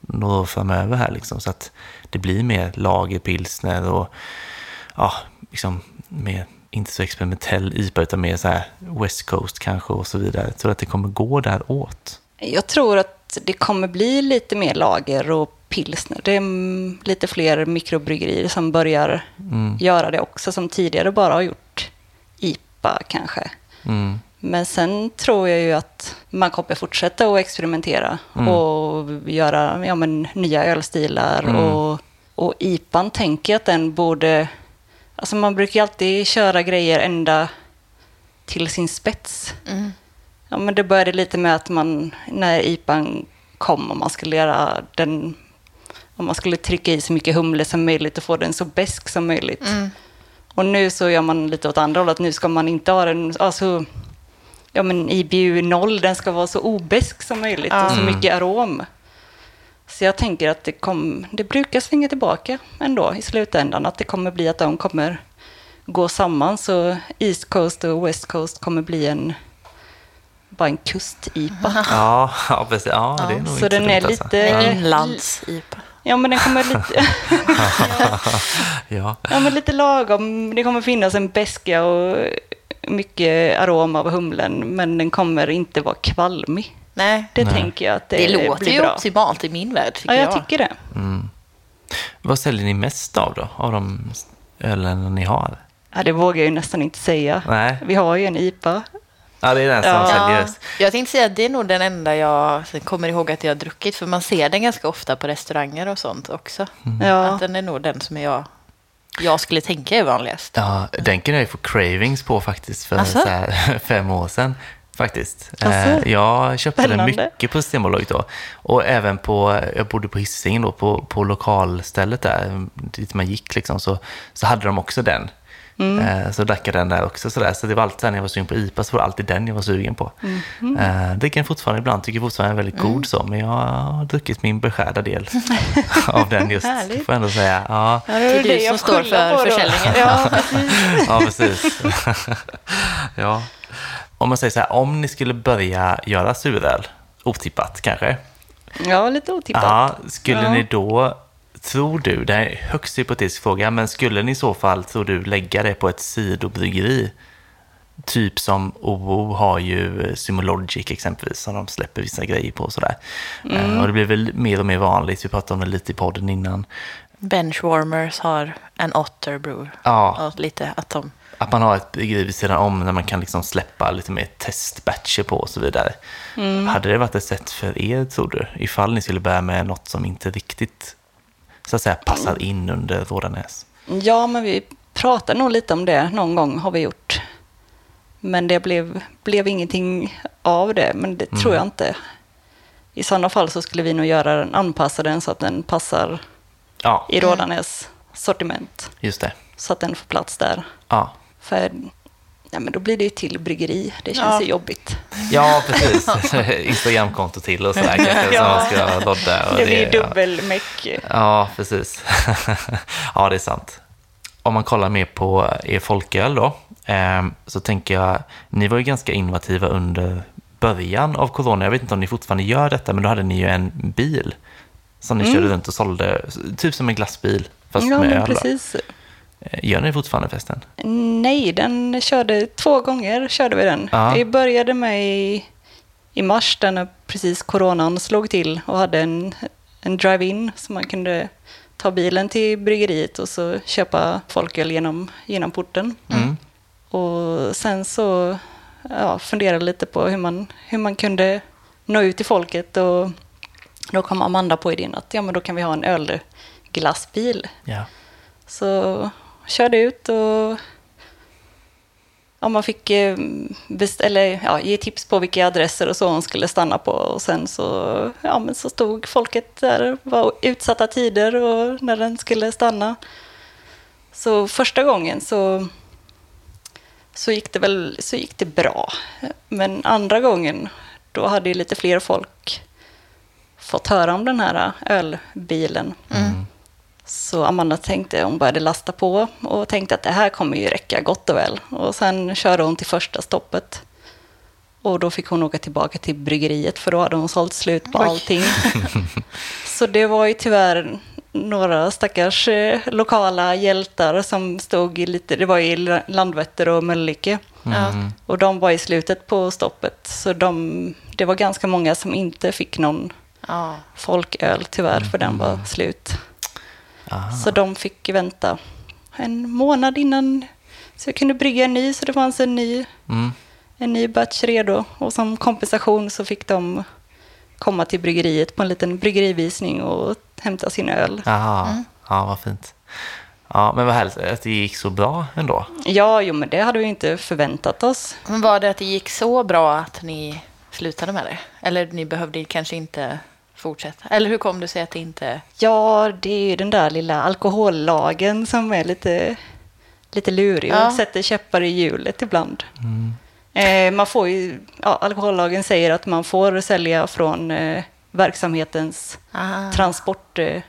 några år framöver här liksom, så att det blir mer lagerpilsner och ja, liksom mer, inte så experimentell IPA utan mer så här West Coast kanske och så vidare. Tror du att det kommer gå där åt? Jag tror att det kommer bli lite mer lager och pilsner. Det är mm, lite fler mikrobryggerier som börjar göra det också, som tidigare bara har gjort IPA kanske. Mm. Men sen tror jag ju att man kommer fortsätta att experimentera och göra ja, men, nya ölstilar. Och, och IPAn tänker jag att den borde... Alltså man brukar ju alltid köra grejer ända till sin spets. Mm. Ja, men det började lite med att man, när IPAn kom och man skulle göra den... Om man skulle trycka i så mycket humle som möjligt och få den så besk som möjligt. Mm. Och nu så gör man lite åt andra hållet. Nu ska man inte ha den... Alltså, ja, men IBU 0, den ska vara så obesk som möjligt och så Mm. mycket arom. Så jag tänker att det, kom, det brukar svinga tillbaka ändå i slutändan. Att det kommer bli att de kommer gå samman. Så East Coast och West Coast kommer bli en bara en kust-IPA. *laughs* Ja, ja, precis. Ja, det är nog så inte den är lite... Inlands-IPA. Ja, men den kommer lite... *laughs* Ja. Ja, men lite lagom. Det kommer finnas en beska och mycket aroma av humlen, men den kommer inte vara kvalmig. Nej, Det Nej. tänker jag att det, det, låter blir ju bra. optimalt i min värld, tycker Ja, jag. jag tycker det. Vad säljer ni mest av då? Av de ölen ni har? Ja, det vågar jag ju nästan inte säga. Nej. Vi har ju en IPA. Ja, det är den som Ja. säljs. jag tänkte säga att det är nog den enda jag kommer ihåg att jag har druckit. För man ser den ganska ofta på restauranger och sånt också. Ja. Att den är nog den som jag, jag skulle tänka är vanligast. Ja, den kunde jag ju få cravings på faktiskt för Asså? så här, *laughs* fem år sedan. Faktiskt. Eh, Jag köpte den Spännande. mycket på Systembolaget då. Och även på, jag bodde på Hisingen då, på, på lokalstället där, dit man gick liksom, så, så hade de också den. Eh, Så drack jag den där också. Sådär. Så det var alltid när jag var sugen på IPA så var det alltid den jag var sugen på. Eh, dricker den fortfarande ibland, tycker fortfarande den är väldigt god så, men jag har druckit min beskärda del *laughs* av den just. Härligt. Får jag ändå säga. Ja, Ja, Det är du jag som står för försäljningen. Ja, *laughs* precis. ja precis. *laughs* ja. Om man säger så här, om ni skulle börja göra suröl, otippat kanske, ja lite otippat. Ja, skulle Ja. ni då, tror du, det här är en högst hypotetisk fråga, men skulle ni i så fall, tror du, lägga det på ett sidobryggeri? Typ som OO har ju Symologic exempelvis, som de släpper vissa grejer på och sådär. Eh, och det blir väl mer och mer vanligt, vi pratade om det lite i podden innan. Benchwarmers har en Otter Brew. Ja, Och lite att de... att man har ett bryggeri vid sidan om där man kan liksom släppa lite mer testbatcher på och så vidare. Hade det varit ett sätt för er, tror du? Ifall ni skulle börja med något som inte riktigt, så att säga, passar in under Rådanäs? Ja, men vi pratade nog lite om det någon gång har vi gjort. Men det blev, blev ingenting av det, men det tror jag inte. I sådana fall så skulle vi nog göra den, anpassa den så att den passar Ja, i Rådanäs sortiment. just det. Så att den får plats där. Ja, För ja, men då blir det ju till bryggeri. Det känns Ja. ju jobbigt. Ja precis. *laughs* Instagramkonto till och sådär kanske som Ja. man ska lodda. Och Det blir dubbelmeck. Ja, precis. *laughs* ja, det är sant. Om man kollar mer på er folköl då, eh, så tänker jag, ni var ju ganska innovativa under början av corona. Jag vet inte om ni fortfarande gör detta, men då hade ni ju en bil som ni körde runt och sålde, typ som en glassbil, fast Mm. Ja, med öl. då. precis. Eh, Gör ni det fortfarande förresten? Nej, den körde två gånger. körde vi den. Ja. Vi började med i, i mars, där när precis coronan slog till och hade en, en drive-in så man kunde ta bilen till bryggeriet och så köpa folköl genom, genom porten. Mm. Och sen så ja, funderade lite på hur man, hur man kunde nå ut till folket och då kom Amanda på idén att ja, men då kan vi ha en ölglassbil. Ja. Så körde ut och ja, man fick eh, best- eller, ja, ge tips på vilka adresser och så hon skulle stanna på. Och sen så, ja, men så stod folket där, var utsatta tider och när den skulle stanna. Så första gången så, så, gick det väl, så gick det bra. Men andra gången, då hade ju lite fler folk fått höra om den här ölbilen. Så Amanda tänkte, hon började lasta på och tänkte att det här kommer ju räcka gott och väl. Och sen körde hon till första stoppet. Och då fick hon åka tillbaka till bryggeriet för då hade hon sålt slut på Oj. allting. *laughs* Så det var ju tyvärr några stackars eh, lokala hjältar som stod i lite, det var i Landvetter och Mölnlycke. Ja. Och de var i slutet på stoppet. Så de, det var ganska många som inte fick någon Ja. folköl tyvärr, för den var slut. Aha. Så de fick vänta en månad innan så jag kunde brygga en ny, så det fanns en ny, Mm. en ny batch redo. Och som kompensation så fick de komma till bryggeriet på en liten bryggerivisning och hämta sin öl. Aha. Ja, vad fint. Ja, men vad härligt att det gick så bra ändå. Ja, jo, men det hade vi inte förväntat oss. Men var det att det gick så bra att ni slutade med det? Eller ni behövde kanske inte fortsätta? Eller hur kom det sig att det inte... Ja, det är ju den där lilla alkohollagen som är lite, lite lurig Ja. och sätter käppar i hjulet ibland. Eh, man får ju, ja, alkohollagen säger att man får sälja från eh, verksamhetens Ah. transportbil.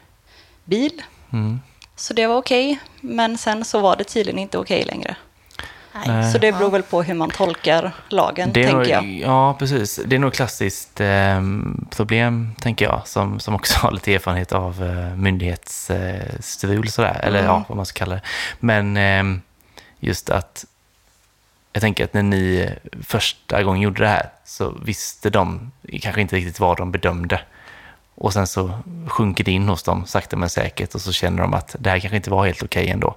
bil. Mm. Så det var okej, men sen så var det tydligen inte okej längre. Nej. Så det beror väl på hur man tolkar lagen, Det tänker nog, jag. Ja, precis. Det är nog ett klassiskt eh, problem, tänker jag, som, som också har lite erfarenhet av eh, myndighetsstrul, eh, sådär, eller Mm. ja, vad man ska kalla det. Men eh, just att, jag tänker att när ni första gången gjorde det här, så visste de kanske inte riktigt vad de bedömde. Och sen så sjunker det in hos dem sakta men säkert och så känner de att det här kanske inte var helt okej ändå.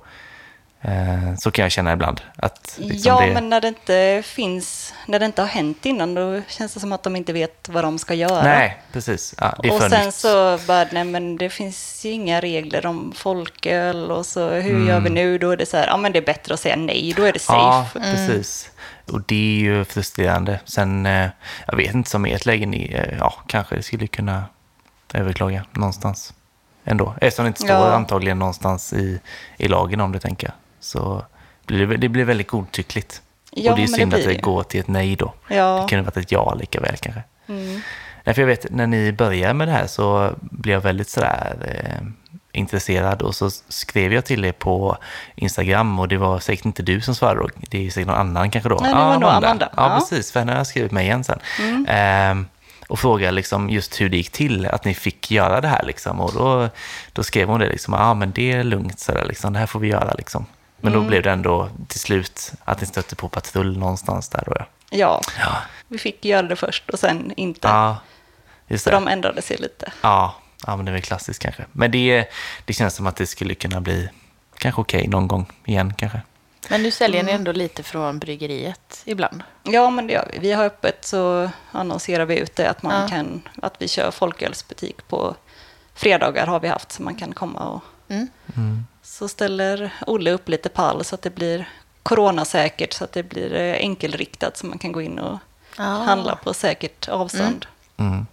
Eh, så kan jag känna ibland. Att liksom Ja, det... men när det inte finns, när det inte har hänt innan, då känns det som att de inte vet vad de ska göra. Nej, precis. Ja, det är och sen nytt. så bara, nej men det finns ju inga regler om folköl och så hur Mm. gör vi nu? Då är det så här, ja men det är bättre att säga nej, då är det Ja, safe. precis. Och det är ju frustrerande. Sen, eh, jag vet inte, som i ett läge, ni, eh, ja, kanske det skulle kunna överklaga någonstans ändå. Eftersom det inte står Ja. antagligen någonstans i, i lagen om det, tänker jag. Så blir det, det blir väldigt godtyckligt. Ja, och det är men det synd att det det. går till ett nej då. Ja. Det kunde varit ett ja lika väl kanske. Mm. Nej, jag vet, när ni började med det här så blev jag väldigt sådär eh, intresserad och så skrev jag till er på Instagram och det var säkert inte du som svarade, då. det är säkert någon annan kanske då. Nej, det var nog Amanda. Ja, Ja. precis, för henne har jag skrivit mig igen sen. Ehm, och frågade liksom just hur det gick till, att ni fick göra det här liksom. Och då, då skrev hon det liksom, ah, men det är lugnt sådär liksom, det här får vi göra liksom. Men då blev det ändå till slut att ni stötte på patrull någonstans där då ja. Ja, Ja, vi fick göra det först och sen inte. ja just Så det. de ändrade sig lite. Ja, ja men det är väl klassiskt kanske. Men det, det känns som att det skulle kunna bli kanske okej någon gång igen kanske. Men nu säljer Mm. ni ändå lite från bryggeriet ibland. Ja, men det gör vi. Vi har öppet så annonserar vi ut det att, man Ja. kan, att vi kör folkölsbutik på fredagar har vi haft så man kan komma och Mm. Så ställer Olle upp lite pall så att det blir coronasäkert så att det blir eh, enkelriktat så man kan gå in och Ja. handla på säkert avstånd. Mm.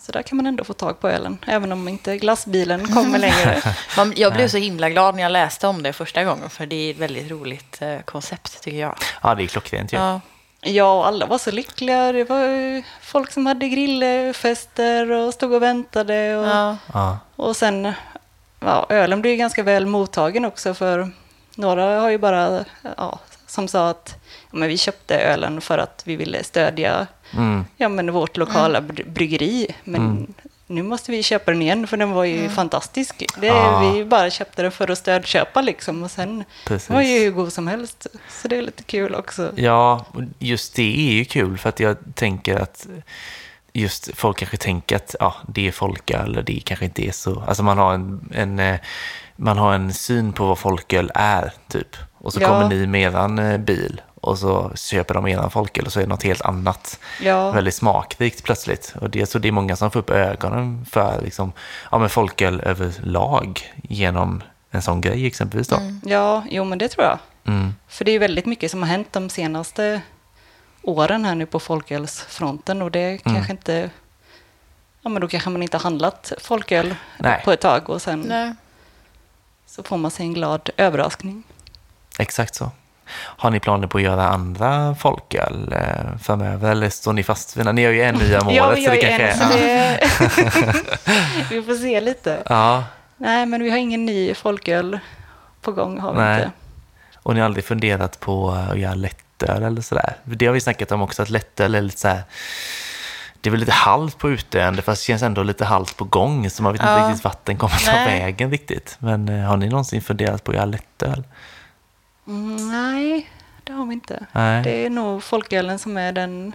Så där kan man ändå få tag på ölen, även om inte glassbilen kommer *laughs* längre. Man, jag blev så himla glad när jag läste om det första gången, för det är ett väldigt roligt eh, koncept tycker jag. Ja, det är klockrent ju. Ja. Ja, och alla var så lyckliga. Det var ju folk som hade grillfester och stod och väntade. Och. Ja. och sen, ja, ölen ju ganska väl mottagen också för några har ju bara, ja, som sa att ja, men vi köpte ölen för att vi ville stödja Mm. ja, men vårt lokala bry- bryggeri. Men Mm. nu måste vi köpa den igen för den var ju fantastisk. Det, Ja. Vi bara köpte den för att stödköpa liksom och sen Precis. var ju hur god som helst. Så det är lite kul också. Ja, just det är ju kul för att jag tänker att just folk kanske tänker att ja, det är folköl eller det kanske inte är så. Alltså man har en, en, eh, man har en syn på vad folköl är typ. Och så Ja. kommer ni med eran eh, bil och så köper de eran folköl och så är det något helt annat. Ja. Väldigt smakrikt plötsligt. Och det, tror det är många som får upp ögonen för liksom, ja, men folköl överlag genom en sån grej exempelvis då. Ja, jo men det tror jag. Mm. För det är ju väldigt mycket som har hänt de senaste åren här nu på folkölsfronten och det kanske inte... Ja, men då kanske man inte har handlat folköl Nej. på ett tag och sen Nej. så får man sig en glad överraskning. Exakt så. Har ni planer på att göra andra folköl eh, framöver eller står ni fast vid Ni har ju en nya *laughs* målet ja, vi så har det en, så är... det... *laughs* vi får se lite. Ja, Nej, men vi har ingen ny folköl på gång har vi Nej. inte. och ni har aldrig funderat på att göra lättöl eller sådär? Det har vi snackat om också, att lättöl är lite så här... Det är väl lite halt på utdöende fast det känns ändå lite halt på gång så man vet inte Ja. riktigt vart den kommer ta Nej. vägen riktigt. Men eh, har ni någonsin funderat på att göra lättöl? Mm, nej, det har vi inte. Nej. Det är nog folkölen som är den,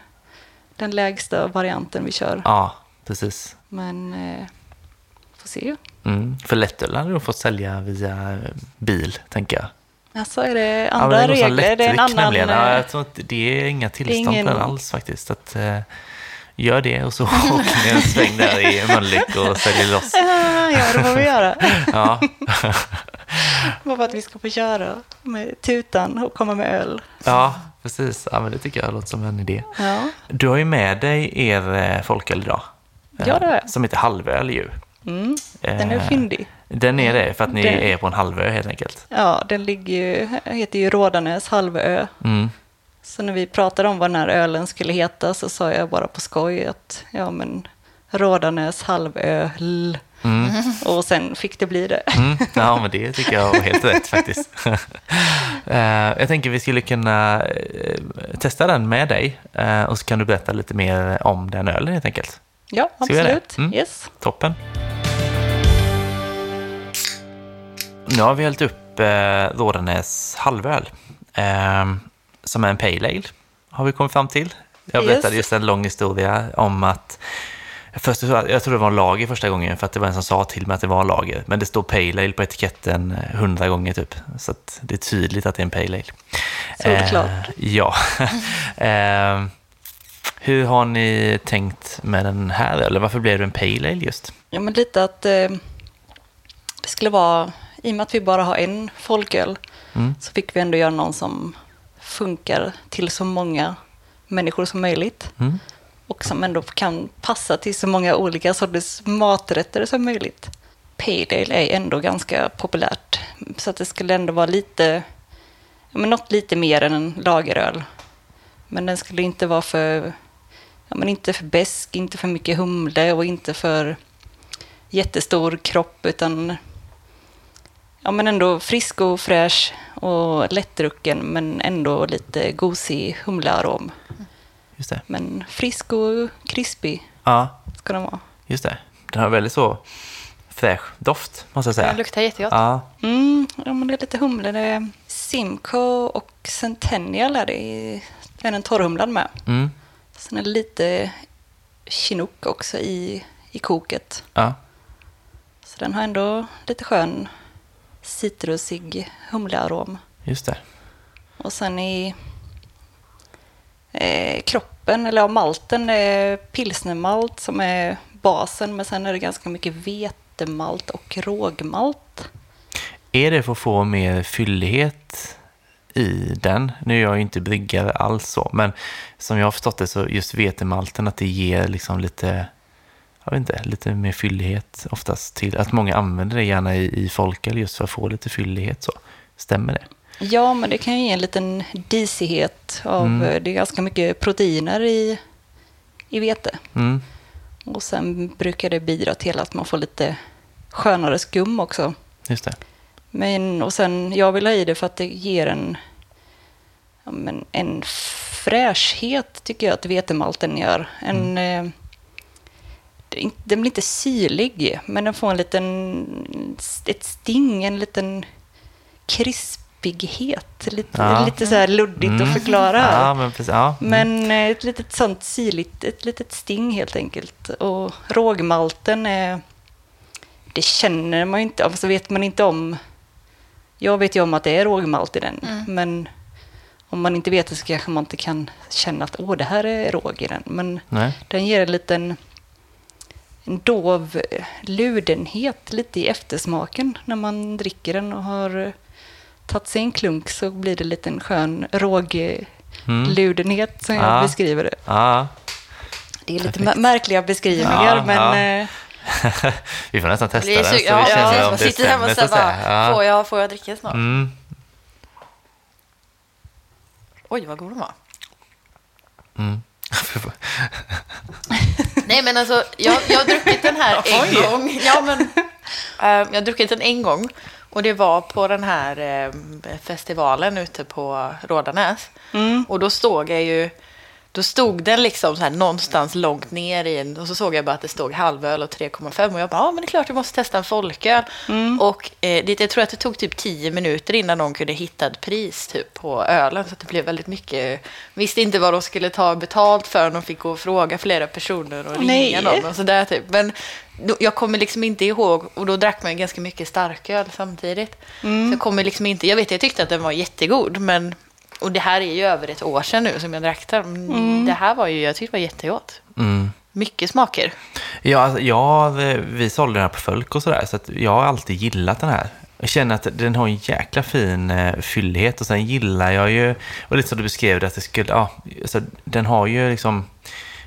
den lägsta varianten vi kör. Ja, precis. Men eh, får se. Mm. För lättöl hade du fått sälja via bil, tänker jag. Alltså är det Ja, andra det är regler? Det är en annan... nämligen. Ja, eh, jag tror inte, det är inga tillstånd ingen- alls faktiskt. Att, eh, gör det och så *laughs* åker ni en sväng där i Mölnlyck och säljer loss. *laughs* ja, det får vi göra. *laughs* Ja, Bara för att vi ska få köra med tutan och komma med öl. ja precis. Ja, men det tycker jag låter som en idé. Ja, Du har ju med dig er eh, folköl idag. Ja, det har jag. Som heter halvöl ju. mm, den är fyndig. Den är det för att ni Den- är på en halvö helt enkelt. Ja, den ligger ju, heter ju Rådanäs halvö. Mm. Så när vi pratade om vad den här ölen skulle heta så sa jag bara på skoj att ja men Rådanäs halvöl. Mm. *laughs* Och sen fick det bli det. Mm, ja, men det *laughs* tycker jag var helt rätt faktiskt. *laughs* Eh, jag tänker vi skulle kunna eh, testa den med dig eh, och så kan du berätta lite mer om den ölen helt enkelt. Ja, absolut. Mm. Yes. Toppen. Nu har vi hällt upp eh, Rådanäs halvöl eh, som är en pale ale, har vi kommit fram till. Jag berättade just en lång historia om att Först, jag tror det var en lager första gången för att det var en som sa till mig att det var en lager. Men det står Pale Ale på etiketten eh, hundra gånger typ. Så att det är tydligt att det är en Pale Ale. Solklart. Eh, ja. *laughs* eh, hur har ni tänkt med den här? Eller varför blev det en Pale Ale just? Ja, men lite att eh, det skulle vara, i och med att vi bara har en folköl, Mm. så fick vi ändå göra någon som funkar till så många människor som möjligt. Mm. Och som ändå kan passa till så många olika sorters maträtter som möjligt. Pale ale är ändå ganska populärt. Så att det skulle ändå vara lite men något lite mer än en lageröl. Men den skulle inte vara för, ja, men inte för besk, inte för mycket humle och inte för jättestor kropp utan ja, men ändå frisk och fräsch och lättdrucken men ändå lite gosig humlearom. Just det. Men frisk och krispig Ja, ska den vara. just det. Den har väldigt så fräsch doft, måste jag säga. Den luktar jättegott. Ja, Mm, ja, men det är lite humle. Det är Simcoe och Centennial är det. i- Det är en torrhumlad med. mm, Sen är det lite chinook också i, i koket. ja, Så den har ändå lite skön citrusig humlearom. just det. Och sen i eh, kroppen, eller ja, malten, är pilsnermalt som är basen. Men sen är det ganska mycket vetemalt och rågmalt. Är det för att få mer fyllighet i den? Nu är jag ju inte bryggare alls så, men som jag har förstått det så just vetemalten att det ger liksom lite, jag vet inte, lite mer fyllighet oftast till, att många använder det gärna i, i folköl just för att få lite fyllighet så. Stämmer det? Ja, men det kan ju ge en liten disighet av, Mm. det är ganska mycket proteiner i, i vete. Mm, Och sen brukar det bidra till att man får lite skönare skum också. just det. Men, och sen, jag vill ha i det för att det ger en, ja, men en fräschhet, tycker jag att vetemalten gör. En, eh, är inte- den blir inte syrlig, men den får en liten, ett sting, en liten krispighet. Lite, Ja. lite så här luddigt Mm. att förklara. Ja, men precis. Ja. mm. Men eh, ett litet sånt syrligt, ett litet sting helt enkelt. Och rågmalten är, det känner man ju inte, alltså vet man inte om, jag vet ju om att det är rågmalt i den, Mm. men om man inte vet det så kanske man inte kan känna att åh, det här är råg i den. Men Nej. den ger en liten en dov ludenhet lite i eftersmaken när man dricker den och har eh, tagit sig en klunk så blir det lite en skön rågludenhet som jag Ja. beskriver det. Ja. Det är lite Perfekt. mär- märkliga beskrivningar Ja, men ja. eh, *laughs* vi får nästan testa Det är den så, ja, vi ja, känner precis. om Man det sitter hemma och så att bara, säga. Ja. får, jag, får jag dricka snart? Mm. Oj, vad god den var. Mm. *laughs* Nej, men alltså, jag, jag har druckit den här en Oj. gång. Ja, men, eh, jag har druckit den en gång. Och det var på den här eh, festivalen ute på Rådanäs. mm, Och då stod jag ju... Då stod den liksom så här någonstans långt ner i en... Och så såg jag bara att det stod halvöl och 3,5. Och jag bara, ja men det är klart jag måste testa en folköl. mm. Och eh, det, jag tror att det tog typ 10 minuter innan de kunde hitta ett pris typ, på ölen. Så att det blev väldigt mycket... Visste inte vad de skulle ta betalt för. De fick gå och fråga flera personer och ringa någon och sådär typ. Men jag kommer liksom inte ihåg. Och då drack man ganska mycket starköl samtidigt. Så jag kommer liksom inte... Jag vet, jag tyckte att den var jättegod. Men... Och det här är ju över ett år sedan nu som jag drack den. Men Det här var ju, jag tyckte det var jättegott. Mm. Mycket smaker. Ja, alltså, jag, vi sålde den här på Fölk och sådär, så att jag har alltid gillat den här. Jag känner att den har en jäkla fin eh, fyllighet och sen gillar jag ju, och lite som du beskrev det, att det skulle, ja, alltså, den har ju liksom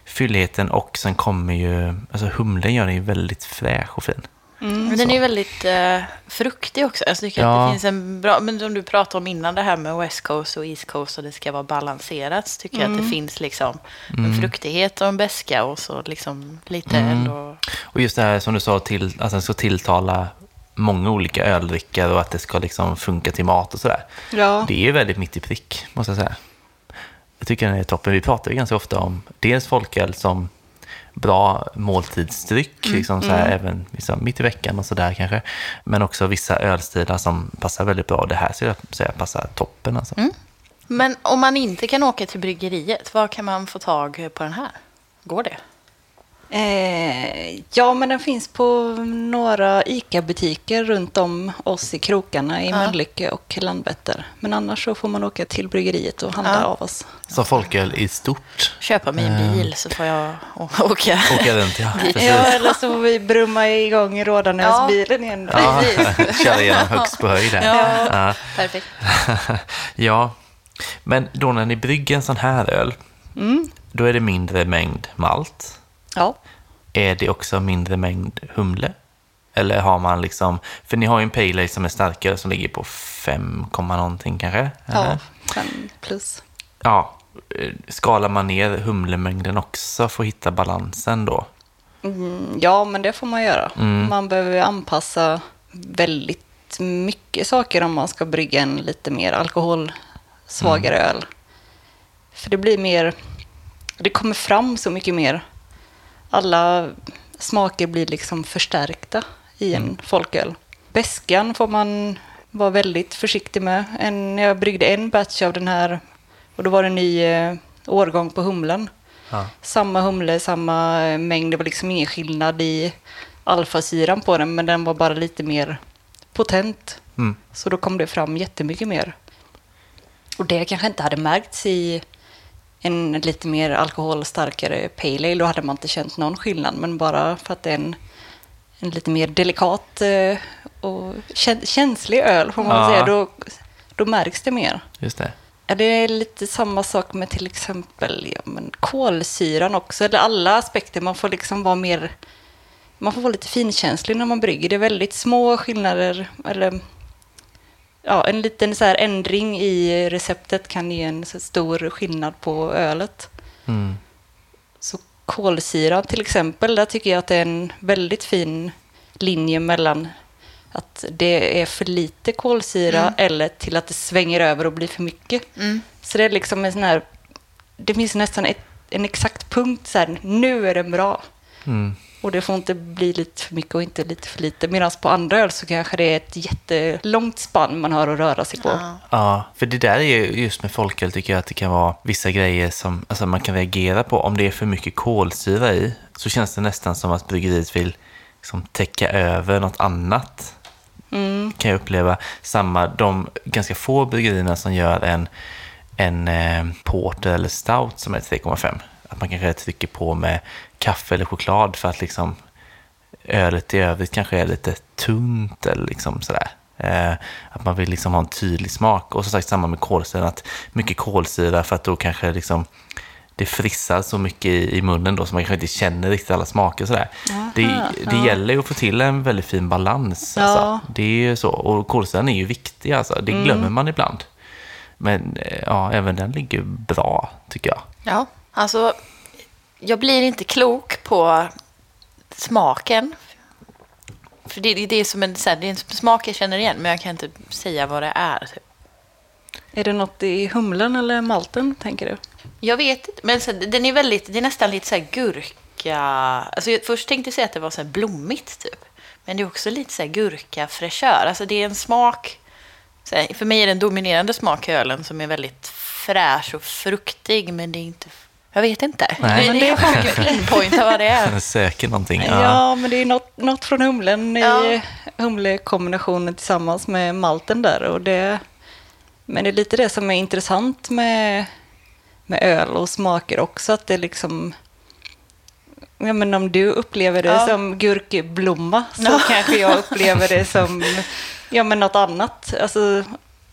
fylligheten och sen kommer ju, alltså humlen gör den ju väldigt fräsch och fin. Men den är ju väldigt eh, fruktig också. Jag tycker Ja. att det finns en bra, men som du pratade om innan det här med West Coast och East Coast och det ska vara balanserat. Så tycker jag att det finns liksom en fruktighet och en beska och så liksom lite ändå. Och just det här som du sa, till, att den ska tilltala många olika öldrickare och att det ska liksom funka till mat och sådär. Ja. Det är ju väldigt mitt i prick, måste jag säga. Jag tycker den är toppen. Vi pratar ju ganska ofta om dels folköl som bra måltidsdryck, liksom så här, även liksom, mitt i veckan och sådär kanske. Men också vissa ölstilar som passar väldigt bra. Det här skulle jag säga passar toppen alltså. Men om man inte kan åka till bryggeriet, var kan man få tag på den här? Går det? Eh, ja, men den finns på några ICA-butiker runt om oss i krokarna i Ja. Mölnlycke och Landvetter. Men annars så får man åka till bryggeriet och handla Ja. av oss. Så folköl i stort. Köpa mig en bil så får jag *laughs* åka. Åka runt, ja. *laughs* Precis. Ja, eller så får vi brumma igång Rådanäsbilen igen. då. Ja, *laughs* köra igenom högst på höjd här. Ja. Ja. Perfekt. ja, men då när ni brygger en sån här öl, Mm. då är det mindre mängd malt. Ja. Är det också mindre mängd humle? Eller har man liksom, för ni har ju en pale ale som är starkare som ligger på 5, någonting kanske? Ja, eller? fem plus. ja. eh, Skalar man ner humlemängden också för att hitta balansen då? Mm, ja, men det får man göra. Mm. Man behöver anpassa väldigt mycket saker om man ska brygga en lite mer alkoholsvagare Mm. öl. För det blir mer, det kommer fram så mycket mer. Alla smaker blir liksom förstärkta i en Mm. folköl. Bäskan får man vara väldigt försiktig med. En, jag bryggde en batch av den här och då var det en ny eh, årgång på humlen Ja. samma humle, samma eh, mängd. Det var liksom ingen skillnad i alfasyran på den, men den var bara lite mer potent. Mm. Så då kom det fram jättemycket mer. Och det kanske inte hade märkts i en lite mer alkoholstarkare pale ale. Då hade man inte känt någon skillnad, men bara för att det är en, en lite mer delikat eh, och kä- känslig öl, får man Ja. säga, då, då märks det mer. Just det. Ja, det är lite samma sak med till exempel ja, men kolsyran också, eller alla aspekter. Man får liksom vara mer... Man får vara lite finkänslig när man brygger. Det är väldigt små skillnader, eller... Ja, en liten så här ändring i receptet kan ge en stor skillnad på ölet. Mm. Så kolsyran till exempel, där tycker jag att det är en väldigt fin linje mellan att det är för lite kolsyra eller till att det svänger över och blir för mycket. Mm. Så det är liksom en sån här, det finns nästan ett, en exakt punkt så här, nu är den bra. Och det får inte bli lite för mycket och inte lite för lite. Medan på andra öl så kanske det är ett jättelångt spann man har att röra sig på. Ja. Ja, för det där är ju just med folköl tycker jag att det kan vara vissa grejer som alltså man kan reagera på. Om det är för mycket kolsyra i så känns det nästan som att bryggeriet vill liksom täcka över något annat. Mm. Kan jag uppleva. Samma, de ganska få bryggerierna som gör en, en eh, porter eller stout som är 3,5. Att man kanske trycker på med kaffe eller choklad för att liksom ölet i övrigt kanske är lite tunt eller liksom sådär. Eh, att man vill liksom ha en tydlig smak. Och som sagt samma med kolsyra, att mycket kolsyra för att då kanske liksom det frissar så mycket i, i munnen då så man kanske inte känner riktigt alla smaker sådär. Det, det ja. gäller ju att få till en väldigt fin balans. Ja. Alltså. Det är ju så. Och kolsyran är ju viktig alltså. Det glömmer man ibland. Men eh, ja, även den ligger bra tycker jag. Ja, alltså jag blir inte klok på smaken. För det, det, är som en, så här, det är en smak jag känner igen, men jag kan inte säga vad det är. Typ. Är det något i humlen eller malten, tänker du? Jag vet inte, men så, den är väldigt, det är nästan lite så här gurka. Alltså jag först tänkte jag säga att det var så blommigt typ. Men det är också lite så här gurka fräschör. Alltså det är en smak. Här, för mig är det en dominerande smak i ölen som är väldigt fräsch och fruktig. Men det är inte, jag vet inte. Nej. Det, det är pinpointa vad det är. *laughs* Söker någonting. Ja, Ja. men det är något, något från humlen Ja. i humlekombinationen tillsammans med malten där. Och det, men det är lite det som är intressant med, med öl och smaker också, att det liksom... Ja, men om du upplever det Ja. som gurkblomma så Ja. kanske jag upplever det *laughs* som ja, men något annat. Alltså,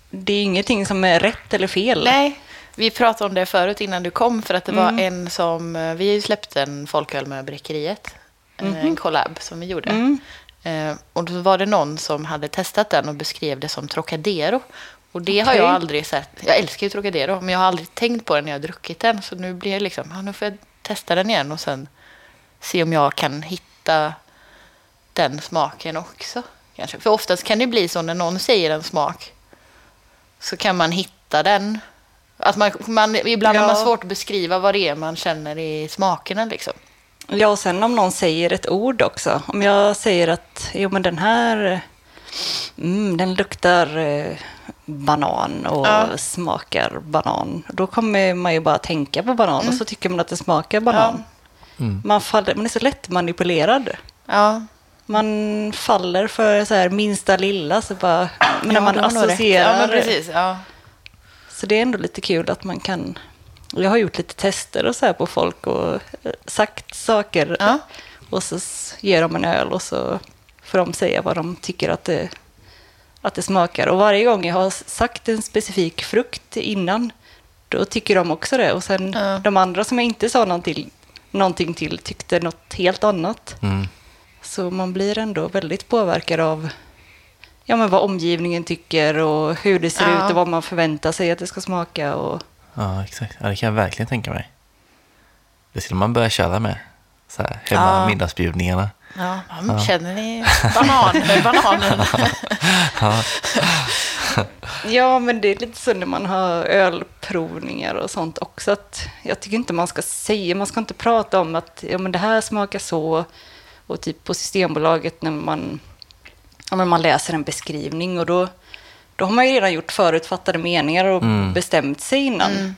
det är ingenting som är rätt eller fel. Nej, vi pratade om det förut innan du kom. För att det var Mm. en som... Vi har ju släppt en folköl med Bräckeriet. En, en collab som vi gjorde. Mm. Eh, och då var det någon som hade testat den och beskrev det som Trocadero. Och det har Okej. jag aldrig sett. Jag älskar ju Trocadero, men jag har aldrig tänkt på den när jag har druckit den. Så nu blir jag liksom, ja, nu får jag testa den igen och sen se om jag kan hitta den smaken också. Kanske. För oftast kan det bli så när någon säger en smak så kan man hitta den. Att man, man, ibland har man Ja. svårt att beskriva vad det är man känner i smakerna. Liksom. Ja, och sen om någon säger ett ord också. Om jag säger att jo, men den här mm, den luktar eh, banan och Ja. smakar banan. Då kommer man ju bara tänka på banan och så tycker man att det smakar banan. Mm. Man, faller, man är så lätt manipulerad. Ja, Man faller för så här minsta lilla, så bara, men när man associerar. Ja, men precis. Ja. Så det är ändå lite kul att man kan... Jag har gjort lite tester och så här på folk och eh, sagt saker. Ja. Och så ger de en öl och så får de säga vad de tycker att det, att det smakar. Och varje gång jag har sagt en specifik frukt innan, då tycker de också det. Och sen Ja. de andra som jag inte sa någonting, någonting till tyckte något helt annat. Mm. Så man blir ändå väldigt påverkad av ja, men vad omgivningen tycker och hur det ser Ja. ut och vad man förväntar sig att det ska smaka. Och... Ja, exakt. Ja, det kan jag verkligen tänka mig. Det skulle man börja köra med. Så här, hemma Ja. middagsbjudningarna. Ja, mm, känner ni *laughs* banan, bananen? *laughs* Ja, men det är lite så när man har ölprovningar och sånt också. Att jag tycker inte man ska säga, man ska inte prata om att ja, men det här smakar så. Och typ på Systembolaget när man, ja, men man läser en beskrivning och då, då har man ju redan gjort förutfattade meningar och Mm. bestämt sig innan.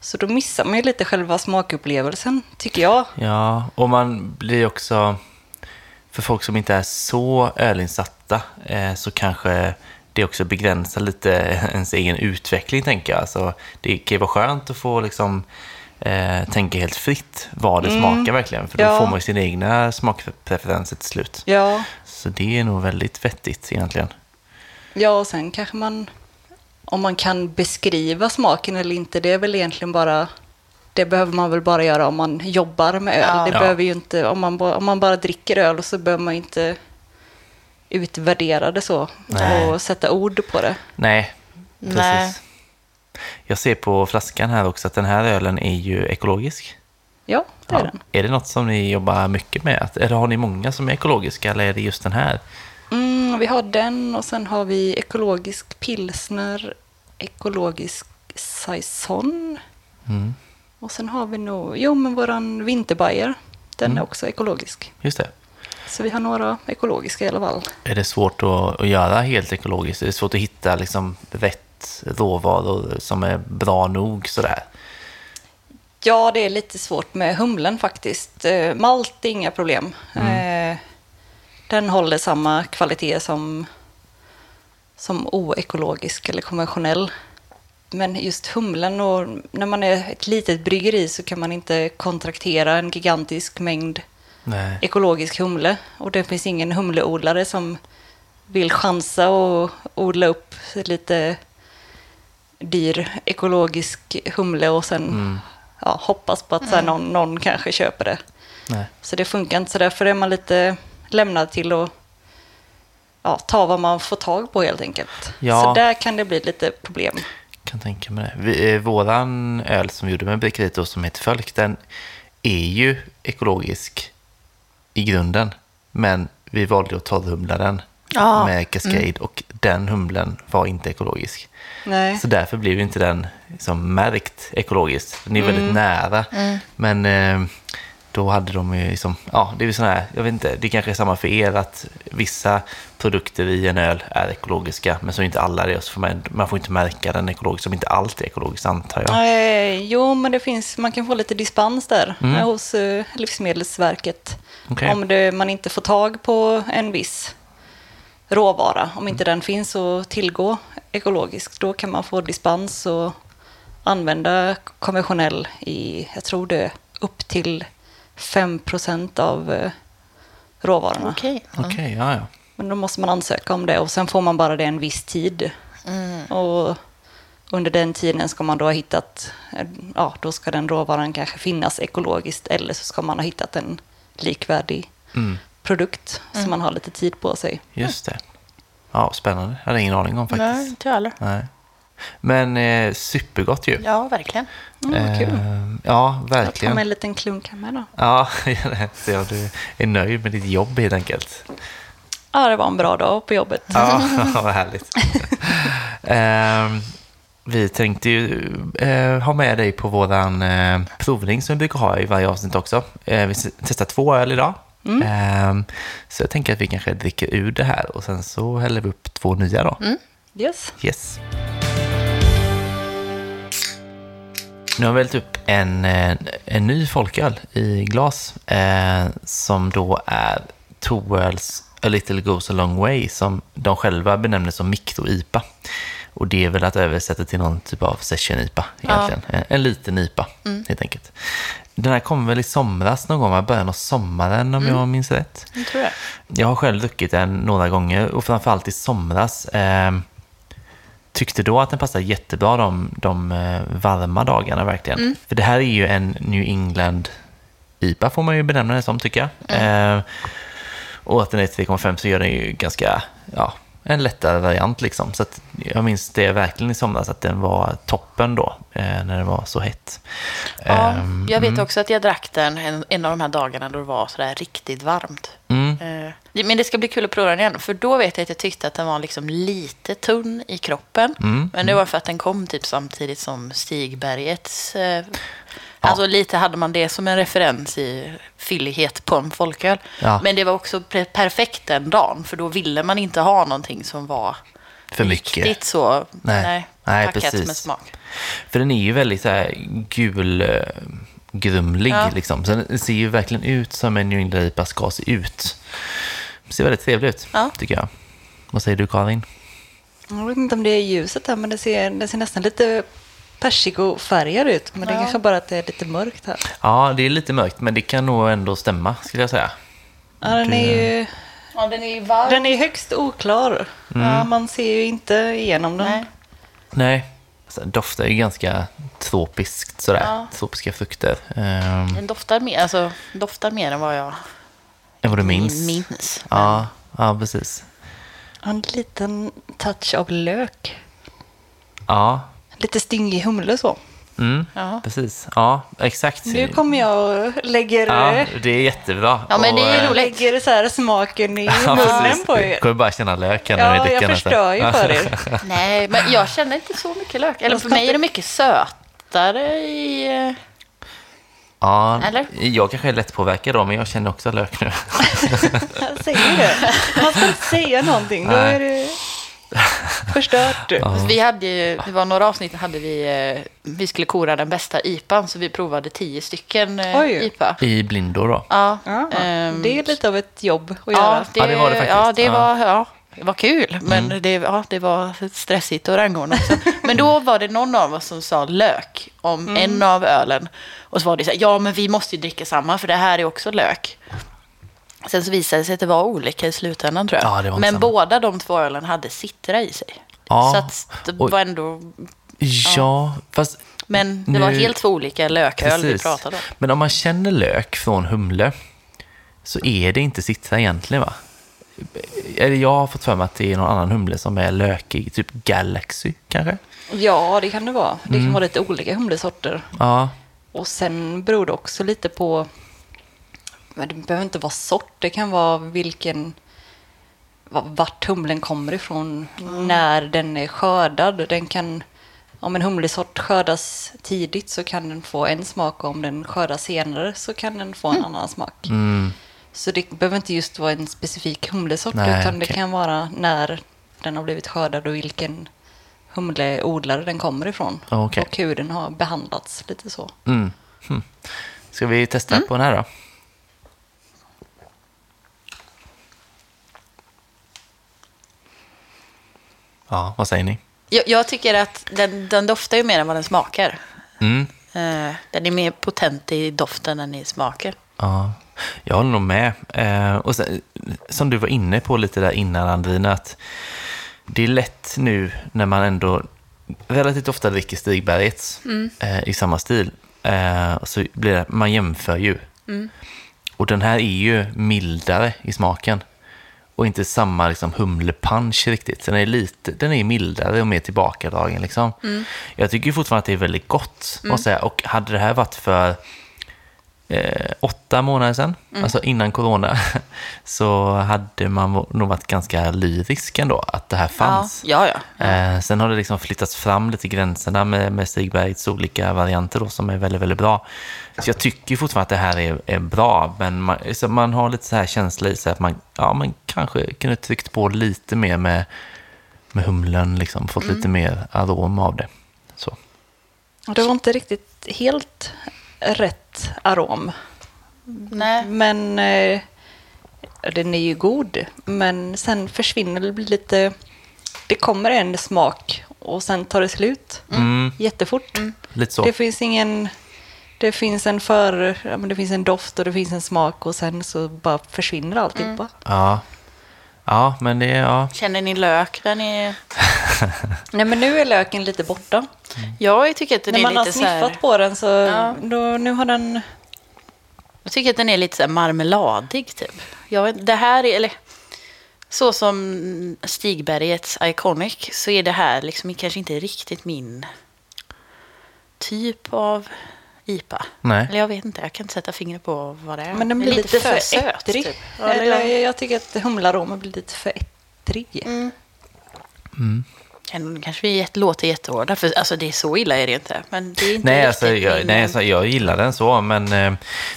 Så då missar man ju lite själva smakupplevelsen, tycker jag. Ja, och man blir också... För folk som inte är så ölinsatta eh, så kanske det också begränsar lite *laughs* ens egen utveckling, tänker jag. Alltså, det kan ju vara skönt att få liksom, eh, tänka helt fritt vad det smakar verkligen. För då Ja. får man ju sina egna smakpreferenser till slut. Ja, Så det är nog väldigt vettigt egentligen. Ja, och sen kanske man, om man kan beskriva smaken eller inte, det är väl egentligen bara, det behöver man väl bara göra om man jobbar med öl. Ja. Det behöver ju inte, om man, om man bara dricker öl så behöver man ju inte utvärdera det så Nej. och sätta ord på det. Nej, precis. Nej. Jag ser på flaskan här också att den här ölen är ju ekologisk. Ja, det är Ja. den. Är det något som ni jobbar mycket med? Eller har ni många som är ekologiska eller är det just den här? Mm, vi har den och sen har vi ekologisk pilsner, ekologisk saison Mm. och sen har vi nog, jo men våran vinterbajer, den Mm. är också ekologisk. Just det. Så vi har några ekologiska i alla fall. Är det svårt att, att göra helt ekologiskt? Är det svårt att hitta liksom rätt råvaror som är bra nog sådär? Ja, det är lite svårt med humlen faktiskt. Eh, Malt är inga problem. Eh, Den håller samma kvalitet som, som oekologisk eller konventionell. Men just humlen och när man är ett litet bryggeri så kan man inte kontraktera en gigantisk mängd Nej. ekologisk humle. Och det finns ingen humleodlare som vill chansa och odla upp lite dyr ekologisk humle och sen Mm. ja, hoppas på att så här, någon, någon kanske köper det. Nej. Så det funkar inte, så därför är man lite lämnad till att ja, ta vad man får tag på helt enkelt. Ja. Så där kan det bli lite problem. Kan tänka mig det. Vi, eh, våran öl som vi gjorde med bryggeriet då, som heter Fölk, den är ju ekologisk i grunden. Men vi valde att torrhumla den Ja. med Cascade och den humlen var inte ekologisk. Nej. Så därför ju inte den liksom märkt ekologiskt. Den är väldigt nära. Men eh, då hade de ju liksom, ja det är ju sån här, jag vet inte, det kanske är samma för er att vissa produkter i en öl är ekologiska men så är inte alla det. Så får man, man får inte märka den ekologiskt, som inte allt är ekologiskt antar jag. Eh, jo, men det finns, man kan få lite dispens där Mm. eh, hos eh, Livsmedelsverket. Okej. Om det, man inte får tag på en viss råvara, om inte den finns att tillgå ekologiskt, då kan man få dispens och använda konventionell i, jag tror det är upp till 5% av eh, råvarorna. Okej. Okej, ja ja. Men då måste man ansöka om det och sen får man bara det en viss tid. Och under den tiden ska man då ha hittat, ja då ska den råvaran kanske finnas ekologiskt eller så ska man ha hittat en likvärdig Mm, produkt så man har lite tid på sig. just det. Ja, spännande. Jag hade ingen aning om faktiskt. Nej, inte jag heller. Nej. Men eh, supergott ju. Ja, verkligen. Mm, vad kul. Eh, ja, Jag tar verkligen. med en liten klunk här med då. Ja, *laughs* så jag du är nöjd med ditt jobb helt enkelt. Ja, det var en bra dag på jobbet. Ja, *laughs* vad härligt. Ehm, vi tänkte ju eh, ha med dig på våran eh, provning som vi brukar ha i varje avsnitt också. Eh, vi testar två öl idag. Ehm, så jag tänker att vi kanske dricker ur det här och sen så häller vi upp två nya då. Yes. Yes. Nu har vi hällt upp en, eh, en ny folköl i glas eh, som då är Toöls A Little Goes A Long Way som de själva benämner som mikro-IPA. Och det är väl att översätta till någon typ av session-IPA egentligen. En, en liten IPA helt enkelt. Den här kom väl i somras någon gång, början av sommaren om jag minns rätt. Jag tror det. Jag har själv druckit den några gånger och framförallt i somras. Eh, tyckte då att den passade jättebra de, de eh, varma dagarna verkligen. För det här är ju en New England IPA får man ju benämna det som tycker jag. Eh, Och att den är 3,5 så gör den ju ganska, ja, en lättare variant liksom. Så jag minns det verkligen i somras att den var toppen då, eh, när det var så hett. Ja, Ehm, jag vet också att jag drack den en, en av de här dagarna då det var sådär riktigt varmt. Mm. Eh, Men det ska bli kul att prova den igen, för då vet jag att jag tyckte att den var liksom lite tunn i kroppen. Mm, Men det var för att den kom typ samtidigt som Stigbergets... Alltså lite hade man det som en referens i fyllighet på en folköl. Ja. Men det var också perfekt den dagen, för då ville man inte ha någonting som var För mycket. riktigt så Nej. nej, precis. med smak. För den är ju väldigt så här gul eh, grumlig Ja. liksom. Så den ser ju verkligen ut som en New England IPA ska se ut. Det ser väldigt trevlig ut, Ja. tycker jag. Vad säger du Karin? Jag vet inte om det är ljuset här, men det ser, det ser nästan lite persikofärgad ut. Men det är kanske bara att det är lite mörkt här. Ja, det är lite mörkt, men det kan nog ändå stämma, skulle jag säga. Ja, den är ju Ja, den är ju varm. den är högst oklar. Ja, man ser ju inte igenom den. Nej. Nej, så doftar ju ganska tropiskt sådär. Ja. Tropiska frukter. Um, Den doftar mer, alltså, doftar mer än vad jag än vad du minns. minns. Ja, ja, precis. En liten touch av lök. Ja, Lite stingig humle så. mm, Ja. precis. Ja, exakt. Nu kommer jag och lägger, Ja, det är jättebra. Ja, men det är Och, eh, lägger så här smaken i *laughs* Ja, munnen precis. på Du er. kommer bara känna löken när Ja, du jag förstör ju för er. *laughs* Nej, men jag känner inte så mycket lök. Eller för mig är det mycket sötare i... eh, Ja, Eller? jag kanske är lättpåverkad då, men jag känner också lök nu. *laughs* Jag säger det. Man ska inte säga någonting. Då är det *laughs* förstört. Vi hade ju, det var några avsnitt hade vi, eh, vi skulle kora den bästa IPAn, så vi provade tio stycken eh, Oj. IPA. I blindo då. Ja, Ja, ehm, det är lite av ett jobb att ja, göra. det, Ja, det var det faktiskt. Ja, det Ja. var, ja, det var kul, men det, ja, det var stressigt och rangordna också. *laughs* Men då var det någon av oss som sa lök om en av ölen. Och så var det så här, ja men vi måste ju dricka samma för det här är också lök. Sen så visade det sig att det var olika i slutändan tror jag. Ja, var men samma. båda de två ölen hade citra i sig. Ja, Så att det och- var ändå, Ja, fast... men det var Nu- helt två olika lököl vi Precis. pratade om. Men om man känner lök från humle så är det inte citra egentligen va? Eller jag har fått för mig att det är någon annan humle som är lökig, typ Galaxy kanske? Ja, det kan det vara. Det Mm. kan vara lite olika humlesorter. Ja, Och sen beror det också lite på... Men det behöver inte vara sort. Det kan vara vilken... va- Vart humlen kommer ifrån. När den är skördad. Den kan... Om en humlesort skördas tidigt så kan den få en smak. Och om den skördas senare så kan den få en annan smak. mm, Så det behöver inte just vara en specifik humlesort. Nej, utan det okej. kan vara när den har blivit skördad och vilken humleodlare den kommer ifrån. Okej. Och hur den har behandlats lite så. mm. Hm. Ska vi testa på den här då? Ja, vad säger ni? Jag, jag tycker att den, den doftar ju mer än vad den smakar. Mm. Eh, den är mer potent i doften än i smaken. Ja, jag håller nog med. Eh, och sen, som du var inne på lite där innan, Andrina, att det är lätt nu när man ändå relativt ofta dricker Stigbergets eh, i samma stil. Så blir det, man jämför ju. Och den här är ju mildare i smaken. Och inte samma liksom, humlepunch riktigt. Den är, lite, den är mildare och mer tillbakadragen. Liksom. Jag tycker fortfarande att det är väldigt gott. Säga. Och hade det här varit för eh, åtta månader sedan, alltså innan corona, *laughs* så hade man nog varit ganska lyrisk ändå att det här fanns. Ja, ja. ja. Eh, sen har det liksom flyttats fram lite gränserna med, med Stigbergs olika varianter då, som är väldigt, väldigt bra. Så jag tycker fortfarande att det här är, är bra, men man, så man har lite så här känsla i sig att man, ja, man kanske kunde tryckt på lite mer med, med humlen, liksom, fått lite mer arom av det. Så. Och det var inte riktigt helt rätt arom. Nej. Men eh, den är ju god. Men sen försvinner det blir lite... Det kommer en smak och sen tar det slut Mm, jättefort. lite så. Det finns ingen... Det finns en för... Ja, men det finns en doft och det finns en smak och sen så bara försvinner alltihopa. Ja. Ja, men det är... Ja. Känner ni lök? Den är... *laughs* Nej men nu är löken lite borta. Jag tycker att den När är man har lite så här... sniffat på den så Ja. då, nu har den... Jag tycker att den är lite så här marmeladig typ. Jag det här är, eller så som Stigbergets Iconic så är det här liksom kanske inte riktigt min typ av IPA. Nej. Eller jag vet inte, jag kan inte sätta fingret på vad det är. Men den blir är lite, för, söt, ettrig. typ. Eller, jag tycker att humlaromen blir lite för ettrig. Ändå kanske vi jätte- låter jättehårda, för alltså, det är så illa är det inte. Men det är inte Nej, alltså, jag, min- nej alltså, jag gillar den så, men eh,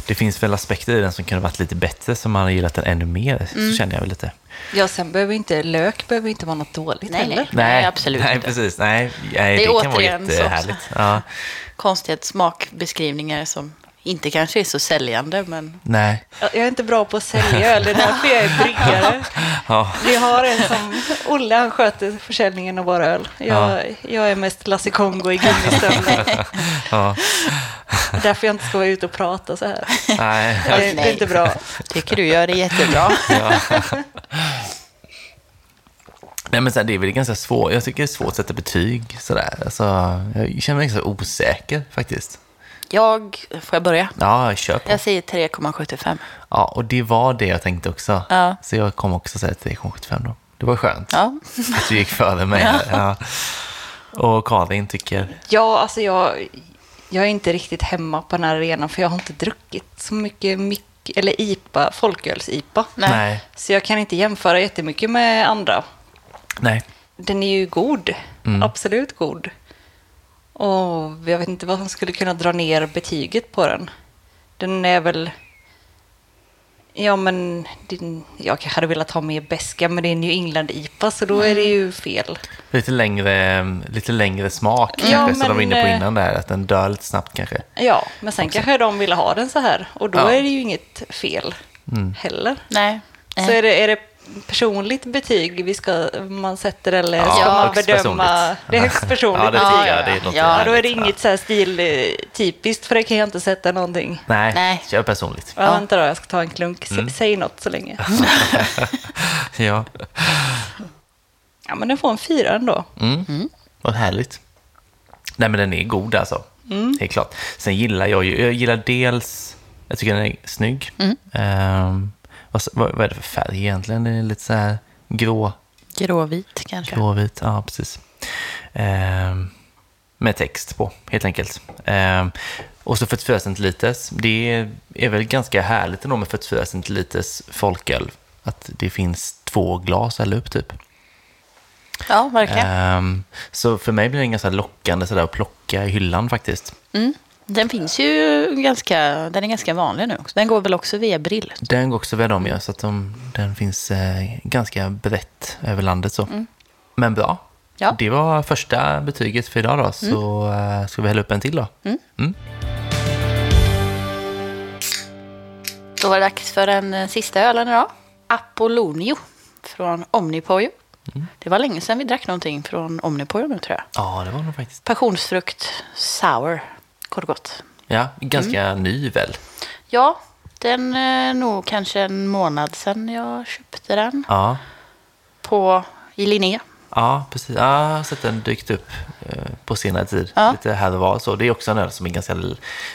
det finns väl aspekter i den som kunde varit lite bättre, som man har gillat den ännu mer, Mm. så känner jag väl lite. Ja, sen behöver inte lök behöver inte vara något dåligt Nej, heller. Nej, absolut Nej, inte. precis. Nej, nej Det det, är kan vara jättehärligt. Ja, Konstiga smakbeskrivningar som inte kanske är så säljande, men Jag nej. jag är inte bra på att sälja öl, det är därför jag är bryggare. *laughs* Ja, Vi har en som, Olle han sköter försäljningen av våra öl. Jag, jag är mest Lasse Kongo i gummistövlar. *laughs* ja, Därför jag inte ska vara ute och prata så här. nej. Det, är- det är inte bra. tycker du gör det jättebra. *laughs* Nej, men så här, det är väl ganska svårt. Jag tycker det är svårt att sätta betyg sådär. Alltså, jag känner mig ganska osäker faktiskt. Jag, får jag börja? Ja, kör på. Jag säger 3,75. Ja, och det var det jag tänkte också. Ja. Så jag kommer också säga 3,75 då. Det var skönt Ja. att du gick före mig. här. Ja. Och Karin tycker... Ja, alltså jag, jag är inte riktigt hemma på den här arenan för jag har inte druckit så mycket mick, eller IPA, folköls-IPA. Nej. Nej. Så jag kan inte jämföra jättemycket med andra. Nej. Den är ju god, Mm. absolut god. Och jag vet inte vad som skulle kunna dra ner betyget på den. Den är väl... Ja, men din, jag kanske hade velat ha mer beska, men det är en New England-IPA, så då är det ju fel. Lite längre, lite längre smak Ja, kanske, som de var men, inne på eh, innan där. Att den dör lite snabbt kanske. Ja, men sen kanske de ville ha den så här, och då Ja. är det ju inget fel Mm. heller. Nej. Så är det, är det personligt betyg vi ska, man sätter eller ska Ja, man högst bedöma? personligt. Det är högst personligt Ja, det betyg. ja, Det låter Ja, då är det inget så här stiltypiskt, för det kan jag inte sätta någonting. Nej, Nej. kör personligt. Ja, Vänta då, jag ska ta en klunk. S- Mm. Säg något så länge. *laughs* Ja. Ja, men den får en fyra ändå. Mm. Vad härligt. Nej, men den är god alltså. Mm. Helt klart. Sen gillar jag ju, jag gillar dels, jag tycker den är snygg. Mm. Ehm, vad, vad, vad är det för färg egentligen? Den är lite så här grå, Gråvit kanske. gråvit. Ja, precis. Ehm, med text på, helt enkelt. Ehm, och så 44 centiliters. Det är väl ganska härligt ändå med 44 centiliters folköl. Att det finns två glas eller upp typ. Ja, verkligen. Ehm, så för mig blir det ganska lockande sådär att plocka i hyllan faktiskt. Mm. Den finns ju ganska, den är ganska vanlig nu också. Den går väl också via Brill. Den går också via dem, ja, så att de, den finns eh, ganska brett över landet. så. Men bra. Ja. Det var första betyget för idag då, så eh, ska vi hälla upp en till då. Mm. Då var det dags för den eh, sista ölen idag. Apollonio från Omnipojo. Det var länge sedan vi drack någonting från Omnipojo nu tror jag. Ja, det var nog faktiskt. Passionsfrukt sour. Kort och gott. Ja, ganska ny väl. Ja, den är nog kanske en månad sedan jag köpte den. Ja, På, I Linné. ja precis. Ja, jag har sett den dykt upp eh, på senare tid. Ja. Lite här och var. Så det är också en öl som är ganska,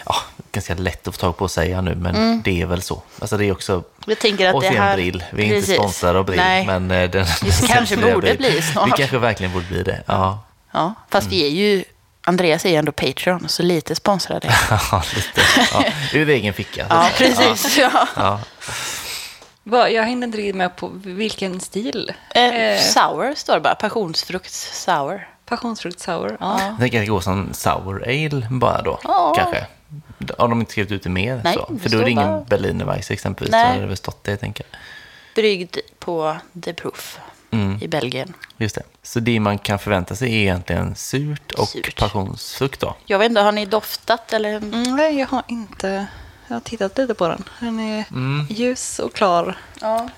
ja, ganska lätt att få tag på att säga nu, men det är väl så. Alltså det är också Jag tänker att det Återigen här... Brill. Vi är inte Precis. sponsrade av Brill, Nej. men eh, den Vi kanske *laughs* borde bli snart. Vi kanske verkligen borde bli det. Ja, Ja, fast vi är ju... Andreas är ju ändå Patreon, så lite sponsrade. *laughs* ja lite. Ja. Ur egen ficka. Ja, precis. Ja. Ja. Vad- Jag hängde inte riktigt med på vilken stil. Eh, Eh, sour står det bara. Passionsfrukt sour. Passionsfrukt sour. Ja. Det går som sour ale bara då, Ja. kanske. Har de inte skrivit ut det mer Nej, så? För då är det ingen bara- Berlinerweisse exempelvis. Nej. Så hade det väl stått det, jag tänker. Bryggd på The Proof Mm, i Belgien. just det. Så det man kan förvänta sig är egentligen surt och Surt. passionsfrukt då. Jag vet inte, har ni doftat eller? Mm, nej, jag har inte... Jag har tittat lite på den. Den är Mm. ljus och klar. Ja.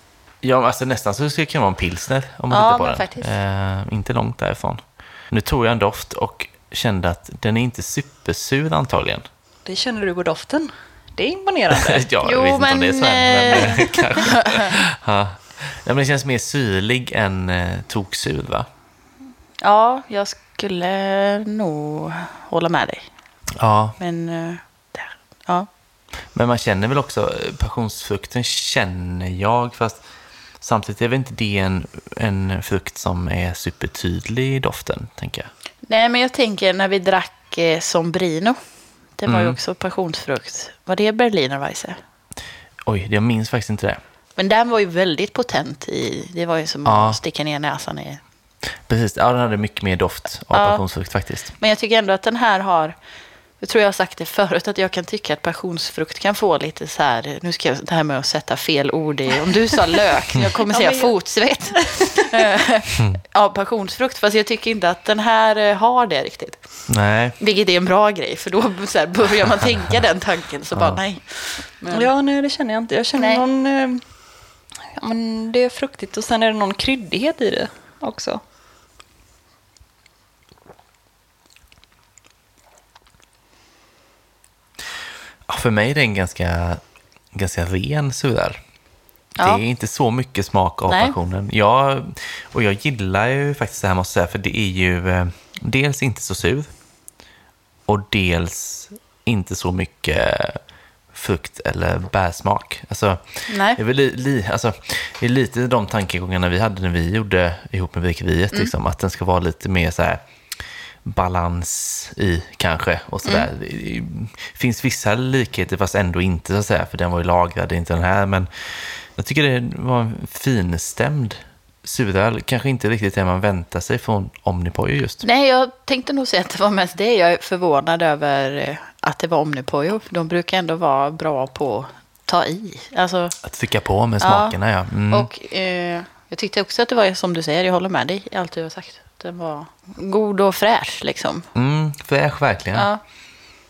Ja, alltså nästan så skulle det kunna vara en pilsner om man Ja, tittar på men den. faktiskt. Eh, inte långt därifrån. Nu tog jag en doft och kände att den är inte supersur antagligen. Det känner du på doften. Det är imponerande. *laughs* ja, Jo, jag vet inte om det är så här, men, men eh, *laughs* kanske. *laughs* Ja. Men det känns mer syrlig än eh, toksur, va? ja, jag skulle nog hålla med dig. Ja, Men, eh, där. Ja. Men man känner väl också, eh, passionsfrukten känner jag, fast samtidigt är väl inte det en, en frukt som är supertydlig i doften, tänker jag. Nej, men jag tänker när vi drack eh, Sombrino. Det var ju Mm. också passionsfrukt. Var det Berliner Weisse? Oj, jag minns faktiskt inte det. Men den var ju väldigt potent i. Det var ju som Ja. att sticka ner näsan i. Precis, ja, den hade mycket mer doft av Ja. passionsfrukt faktiskt. Men jag tycker ändå att den här har. Jag tror jag har sagt det förut, att jag kan tycka att passionsfrukt kan få lite så här, nu ska jag det här med att sätta fel ord i, om du sa lök, jag kommer *laughs* Ja, säga fotsvett. *laughs* Eh, ja, passionsfrukt, fast jag tycker inte att den här eh, har det riktigt. Nej, Vilket är en bra grej, för då så här, börjar man tänka den tanken, så bara nej. Men, Ja, nej det känner jag inte. Jag känner Nej. någon... Ja, men det är fruktigt och sen är det någon kryddighet i det också. ja, för mig är det en ganska, ganska ren. Ja. Det är inte så mycket smak av Nej. passionen. Jag, och jag gillar ju faktiskt det här måste jag säga, för det är ju eh, dels inte så sur och dels inte så mycket frukt eller bärsmak. Alltså, Nej. Det är, väl li, li, alltså, det är lite de tankegångarna vi hade när vi gjorde ihop med Bryggeriet, Mm. liksom, att den ska vara lite mer så här balans i kanske och sådär. Mm. Det finns vissa likheter fast ändå inte så att säga, för den var ju lagrad, inte den här, men jag tycker det var en finstämd suröl, kanske inte riktigt det man väntar sig från Omnipojo just. Nej, jag tänkte nog säga att det var mest det. Jag är förvånad över eh, att det var Omnipojo. De brukar ändå vara bra på att ta i. Alltså, Att trycka på med Ja. smakerna, ja. Mm. Och eh, jag tyckte också att det var som du säger, jag håller med dig i allt du har sagt. Den var god och fräsch liksom. Mm, fräsch verkligen. Ja.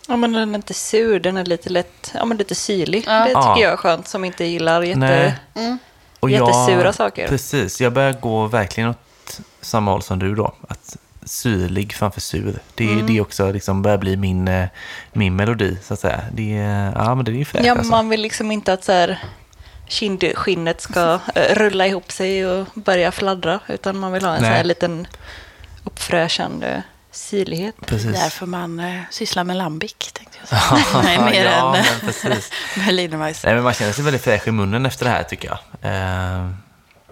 Ja, men den är inte sur, den är lite lätt, ja men lite syrlig. Ja. Det tycker Ja. jag är skönt som inte gillar jätte... Nej. Mm. Och Jättesura saker. Precis, jag börjar gå verkligen åt samma håll som du då. Att syrlig framför sur. Det, Mm. det också liksom börjar bli min, eh, min melodi, så att säga. Det, ja, men det är ju fräscht Ja, alltså. man vill liksom inte att så här, kindskinnet ska eh, rulla ihop sig och börja fladdra, utan man vill ha en så Nej. här liten uppfräschande syrlighet. Precis. Därför man eh, sysslar med lambic, jag. *laughs* Nej, mer ja, än precis. *laughs* Berlinerweisse. Nej, men man känner sig väldigt fräsch i munnen efter det här, tycker jag. Eh,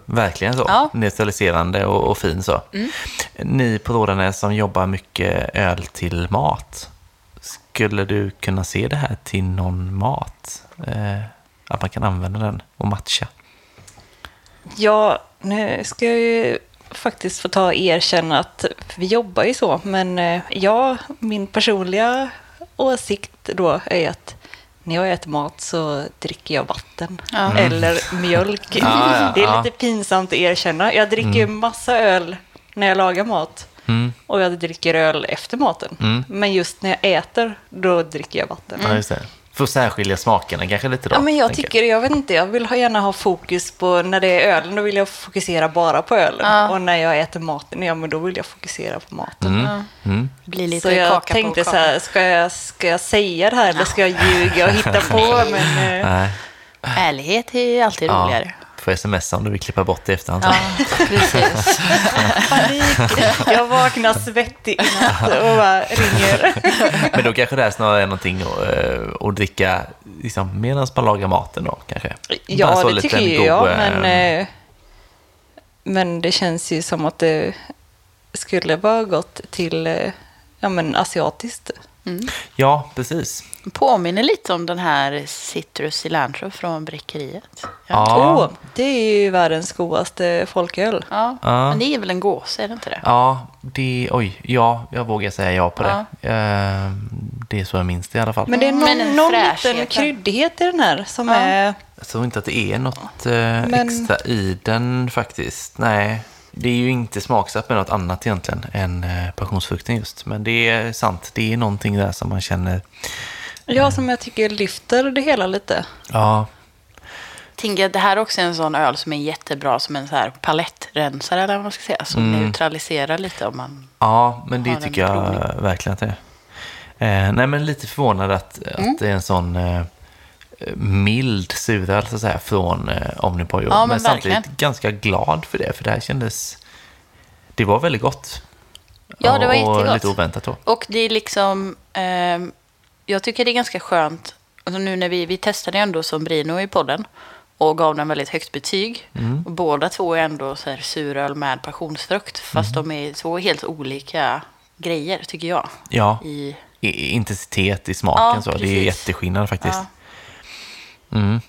verkligen så. Ja. Neutraliserande och, och fin så. Mm. Ni på Rådanäs som jobbar mycket öl till mat. Skulle du kunna se det här till någon mat? Eh, att man kan använda den och matcha? Ja, nu ska jag ju faktiskt få ta och erkänna att vi jobbar ju så, men eh, ja, min personliga åsikt då är att när jag äter mat så dricker jag vatten Ja. eller mjölk. Mm. Ja, ja, det är lite pinsamt att erkänna. Jag dricker massa öl när jag lagar mat Mm. och jag dricker öl efter maten. Mm. Men just när jag äter, då dricker jag vatten. Ja, just det. För att särskilja smakerna kanske lite då? Ja, men jag tycker, jag vet inte, jag vill gärna ha fokus på, när det är ölen, då vill jag fokusera bara på ölen. Ja. Och när jag äter maten, ja men då vill jag fokusera på maten. Mm. Mm. Blir lite Så jag kaka tänkte på så här, ska jag, ska jag säga det här eller ska jag ljuga och hitta på? *laughs* Men, eh, Nej. Ärlighet är alltid Ja. Får smsa om du vill klippa bort det i efterhand. Ja, precis. panik. Jag vaknar svettig i natt och bara ringer. Men då kanske det här snarare är någonting att, eh, att dricka liksom, medan man lagar maten då kanske? Ja, det tycker god, jag, eh, men, eh, men det känns ju som att det skulle vara gott till ja, men asiatiskt. Ja, precis. Påminner lite om den här Citrus Cilantro från Bräckeriet. Ja. Åh, det är ju världens godaste folköl. Ja, Ja. men det är väl en gås, är det inte det? Ja, det, oj, ja, jag vågar säga ja på Ja. det. Eh, det är så jag minns det i alla fall. Men det är någon, en någon liten kryddighet i den här som Ja. är... Jag tror inte att det är något eh, Men- extra i den faktiskt. Nej, det är ju inte smaksatt med något annat egentligen än eh, passionsfrukten just. Men det är sant, det är någonting där som man känner, Ja, som jag tycker lyfter det hela lite. ja, Tänker att det här också är en sån öl som är jättebra som en så här palettrensare eller vad man ska säga. Som Mm. neutraliserar lite om man... Ja, men det tycker jag verkligen att det är. Eh, nej, men lite förvånad att, Mm. att det är en sån eh, mild suröl så att säga från eh, Omnipojo. Ja, men men samtidigt ganska glad för det, för det här kändes... Det var väldigt gott. Ja, det var och, och jättegott. lite oväntat då. Och det är liksom... ehm, jag tycker det är ganska skönt alltså nu när vi, vi testade ändå Sombrino i podden och gav den väldigt högt betyg. Och båda två är ändå så här suröl med passionsfrukt. Fast de är två helt olika grejer tycker jag. Ja, I, i- intensitet i smaken Ja, så. Det är jätteskillnad faktiskt. Ja. Mm.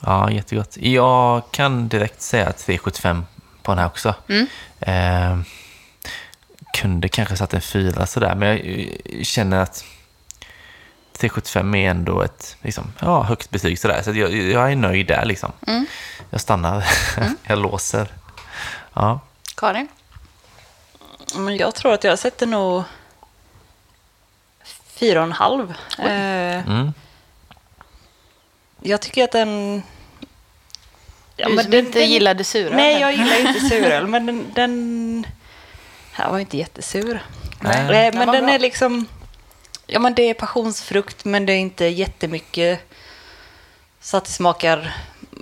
Ja, jättegott. Jag kan direkt säga 3,75 på den här också. Mm. Eh, kunde kanske satt en fyra sådär, men jag känner att 3,75 är ändå ett liksom, ja, högt betyg sådär. Så jag, jag är nöjd där liksom. Mm. Jag stannar. *laughs* jag låser. Ja. Karin? Men jag tror att jag sätter nog fyra och en halv. Eh, Mm. Jag tycker att den... Ja, du men som den- inte den- gillade suröl. Nej, jag gillar inte *laughs* suröl, men den, den här var inte jättesur. Nej. Den Men den bra. är liksom... Ja, men det är passionsfrukt, men det är inte jättemycket så att det smakar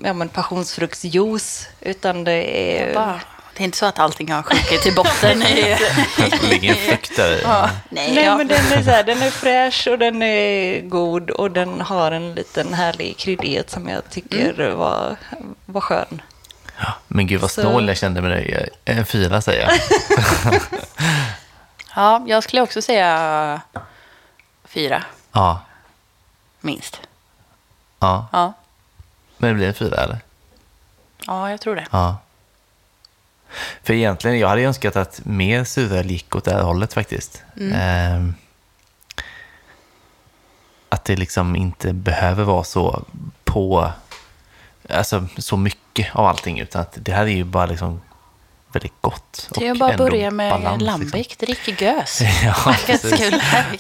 ja, men passionsfruktsjuice, utan det är... Bara, det är inte så att allting har sjunkit till botten. *laughs* ligger en frukt där ja, nej, Nej, ja. men den är, så här, den är fräsch och den är god och den har en liten härlig kryddighet som jag tycker var, var skön. Men gud vad Så- snål jag kände med dig. En fyra säger jag. *laughs* ja, jag skulle också säga fyra, Ja. minst. ja. Ja, Men det blir en fyra eller? ja jag tror det. Ja. För egentligen, jag hade önskat att mer suröl gick åt det här hållet faktiskt. Ehm, att det liksom inte behöver vara så på, alltså så mycket av allting, utan att det här är ju bara liksom väldigt gott. Det är bara ändå börja med balans, Lambic, drick gös. Liksom. *laughs*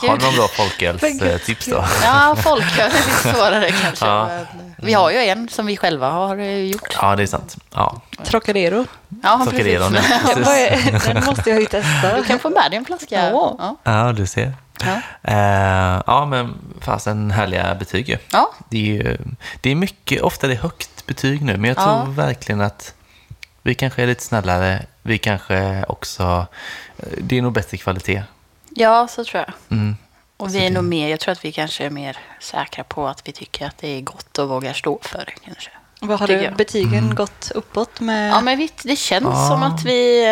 Ja. Har du någon bra folkölstips *laughs* då? Ja, folköl är lite svårare *laughs* kanske. Ja. men Vi har ju en som vi själva har eh, gjort. Ja, det är sant. Ja, Trocadero. Ja, Trocadero, precis. *laughs* ja. Är- Den måste jag ju testa. *laughs* Du kan få med dig en flaska. Ja. Ja. ja du ser. Ja. Eh, ja, men fasen härliga betyg ju. Ja. Det är, ju, det är mycket, ofta det är högt betyg nu, men jag Ja. tror verkligen att vi kanske är lite snällare. Vi kanske också, eh, det är nog bättre kvalitet. ja, så tror jag. Mm. Och vi är nog mer, jag tror att vi kanske är mer säkra på att vi tycker att det är gott och vågar stå för det kanske. Vad har du, jag. betygen gått uppåt med? Ja, men vi, det känns Ja. som att vi...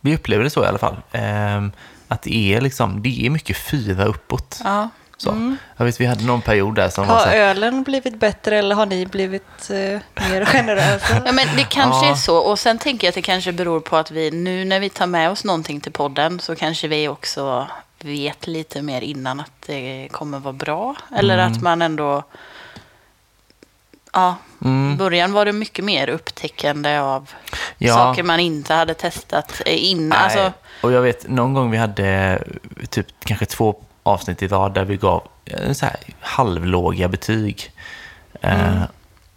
Vi upplever det så i alla fall. Ehm, att det är, liksom, det är mycket fyra uppåt. Ja. Så. Jag vet, vi hade någon period där som var Har så här, ölen blivit bättre eller har ni blivit eh, mer generösa? *laughs* Ja, men det kanske Ja. är så. Och sen tänker jag att det kanske beror på att vi nu när vi tar med oss någonting till podden så kanske vi också vet lite mer innan att det kommer vara bra. Eller Mm. att man ändå... Ja, Mm. i början var det mycket mer upptäckande av Ja. saker man inte hade testat eh, innan. Alltså, Och jag vet, någon gång vi hade eh, typ kanske två avsnitt i rad där vi gav eh, så här halvlåga betyg. Eh,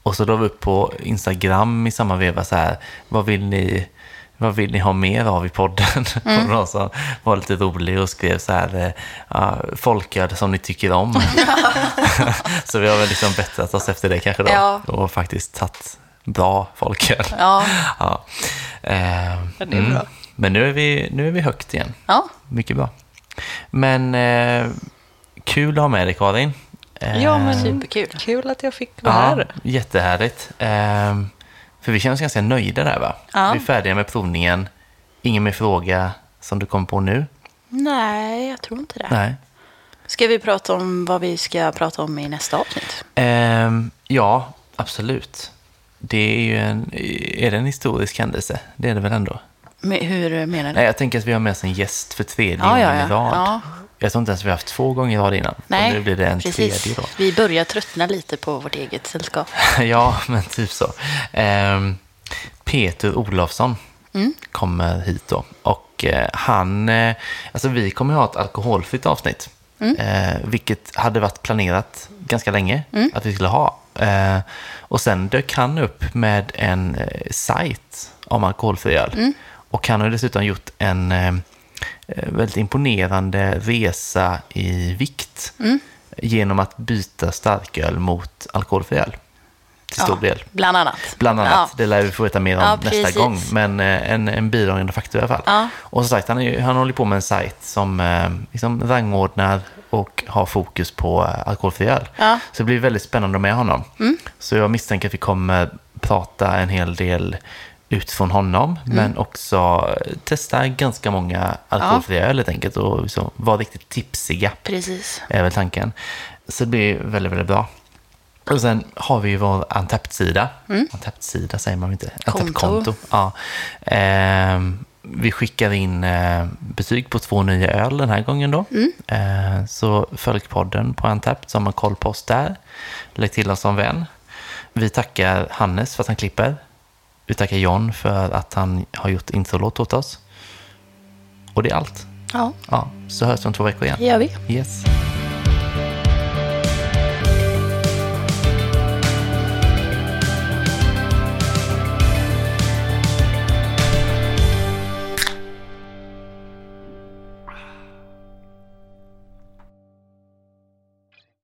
och så la vi upp på Instagram i samma veva så här, vad vill ni, vad vill ni ha mer av i podden? *laughs* Och någon som var lite rolig och skrev så här, ja, folköl som ni tycker om. *laughs* *laughs* så vi har väl liksom bättrat oss efter det kanske då. Ja. Och faktiskt tagit bra folköl. ja, Ja. Eh, Ja, det är bra. Men nu är, vi, nu är vi högt igen. ja, Mycket bra. Men eh, kul att ha med dig Karin. Ja, men superkul. kul att jag fick vara ja, här. Jättehärligt. För vi känner oss ganska nöjda där va? Ja. Vi är färdiga med provningen. Ingen mer fråga som du kom på nu? Nej, jag tror inte det. Nej. Ska vi prata om vad vi ska prata om i nästa avsnitt? Ehm, ja, absolut. Det är ju en, är det en historisk händelse? Det är det väl ändå? Men hur menar du? Nej, jag tänker att vi har med oss en gäst för tredje Ja, ja, gången i ja. rad. Ja. Jag tror inte ens vi har haft två gånger i rad innan. Nej, och nu blir det en precis. tredje då. Vi börjar tröttna lite på vårt eget sällskap. *laughs* ja, men typ så. Ehm, Peter Olofsson Mm. kommer hit då. Och eh, han, eh, alltså vi kommer ha ett alkoholfritt avsnitt. Mm. Eh, vilket hade varit planerat ganska länge att vi skulle ha. Och sen dök han upp med en eh, sajt om alkoholfri öl. Mm. Och han har dessutom gjort en väldigt imponerande resa i vikt Mm. genom att byta starköl mot alkoholfri öl. till stor del. Bland annat. Bland annat. Ja. Det lär vi få veta mer om Ja, nästa precis. gång. Men eh, en, en bidragande faktor i alla fall. Ja. Och som sagt, han, är, han håller på med en sajt som eh, liksom rangordnar och har fokus på eh, alkoholfri öl. Ja. Så det blir väldigt spännande med honom. Mm. Så jag misstänker att vi kommer prata en hel del utifrån honom, Mm. men också eh, testa ganska många alkoholfria öl helt enkelt och liksom vara riktigt tipsiga Precis. är väl tanken. Så det blir väldigt, väldigt bra. Och sen har vi ju vår Antapt-sida. Antapt-sida säger man inte? Konto. Antapt-konto. Ja. Ehm, vi skickar in eh, betyg på två nya öl den här gången då. Eh, så följ podden på Antapt så har man koll på oss där. Lägg till oss som vän. Vi tackar Hannes för att han klipper. Vi tackar John för att han har gjort introlåt åt oss. Och det är allt. Ja, Ja, så hörs vi om två veckor igen. det gör vi. Yes.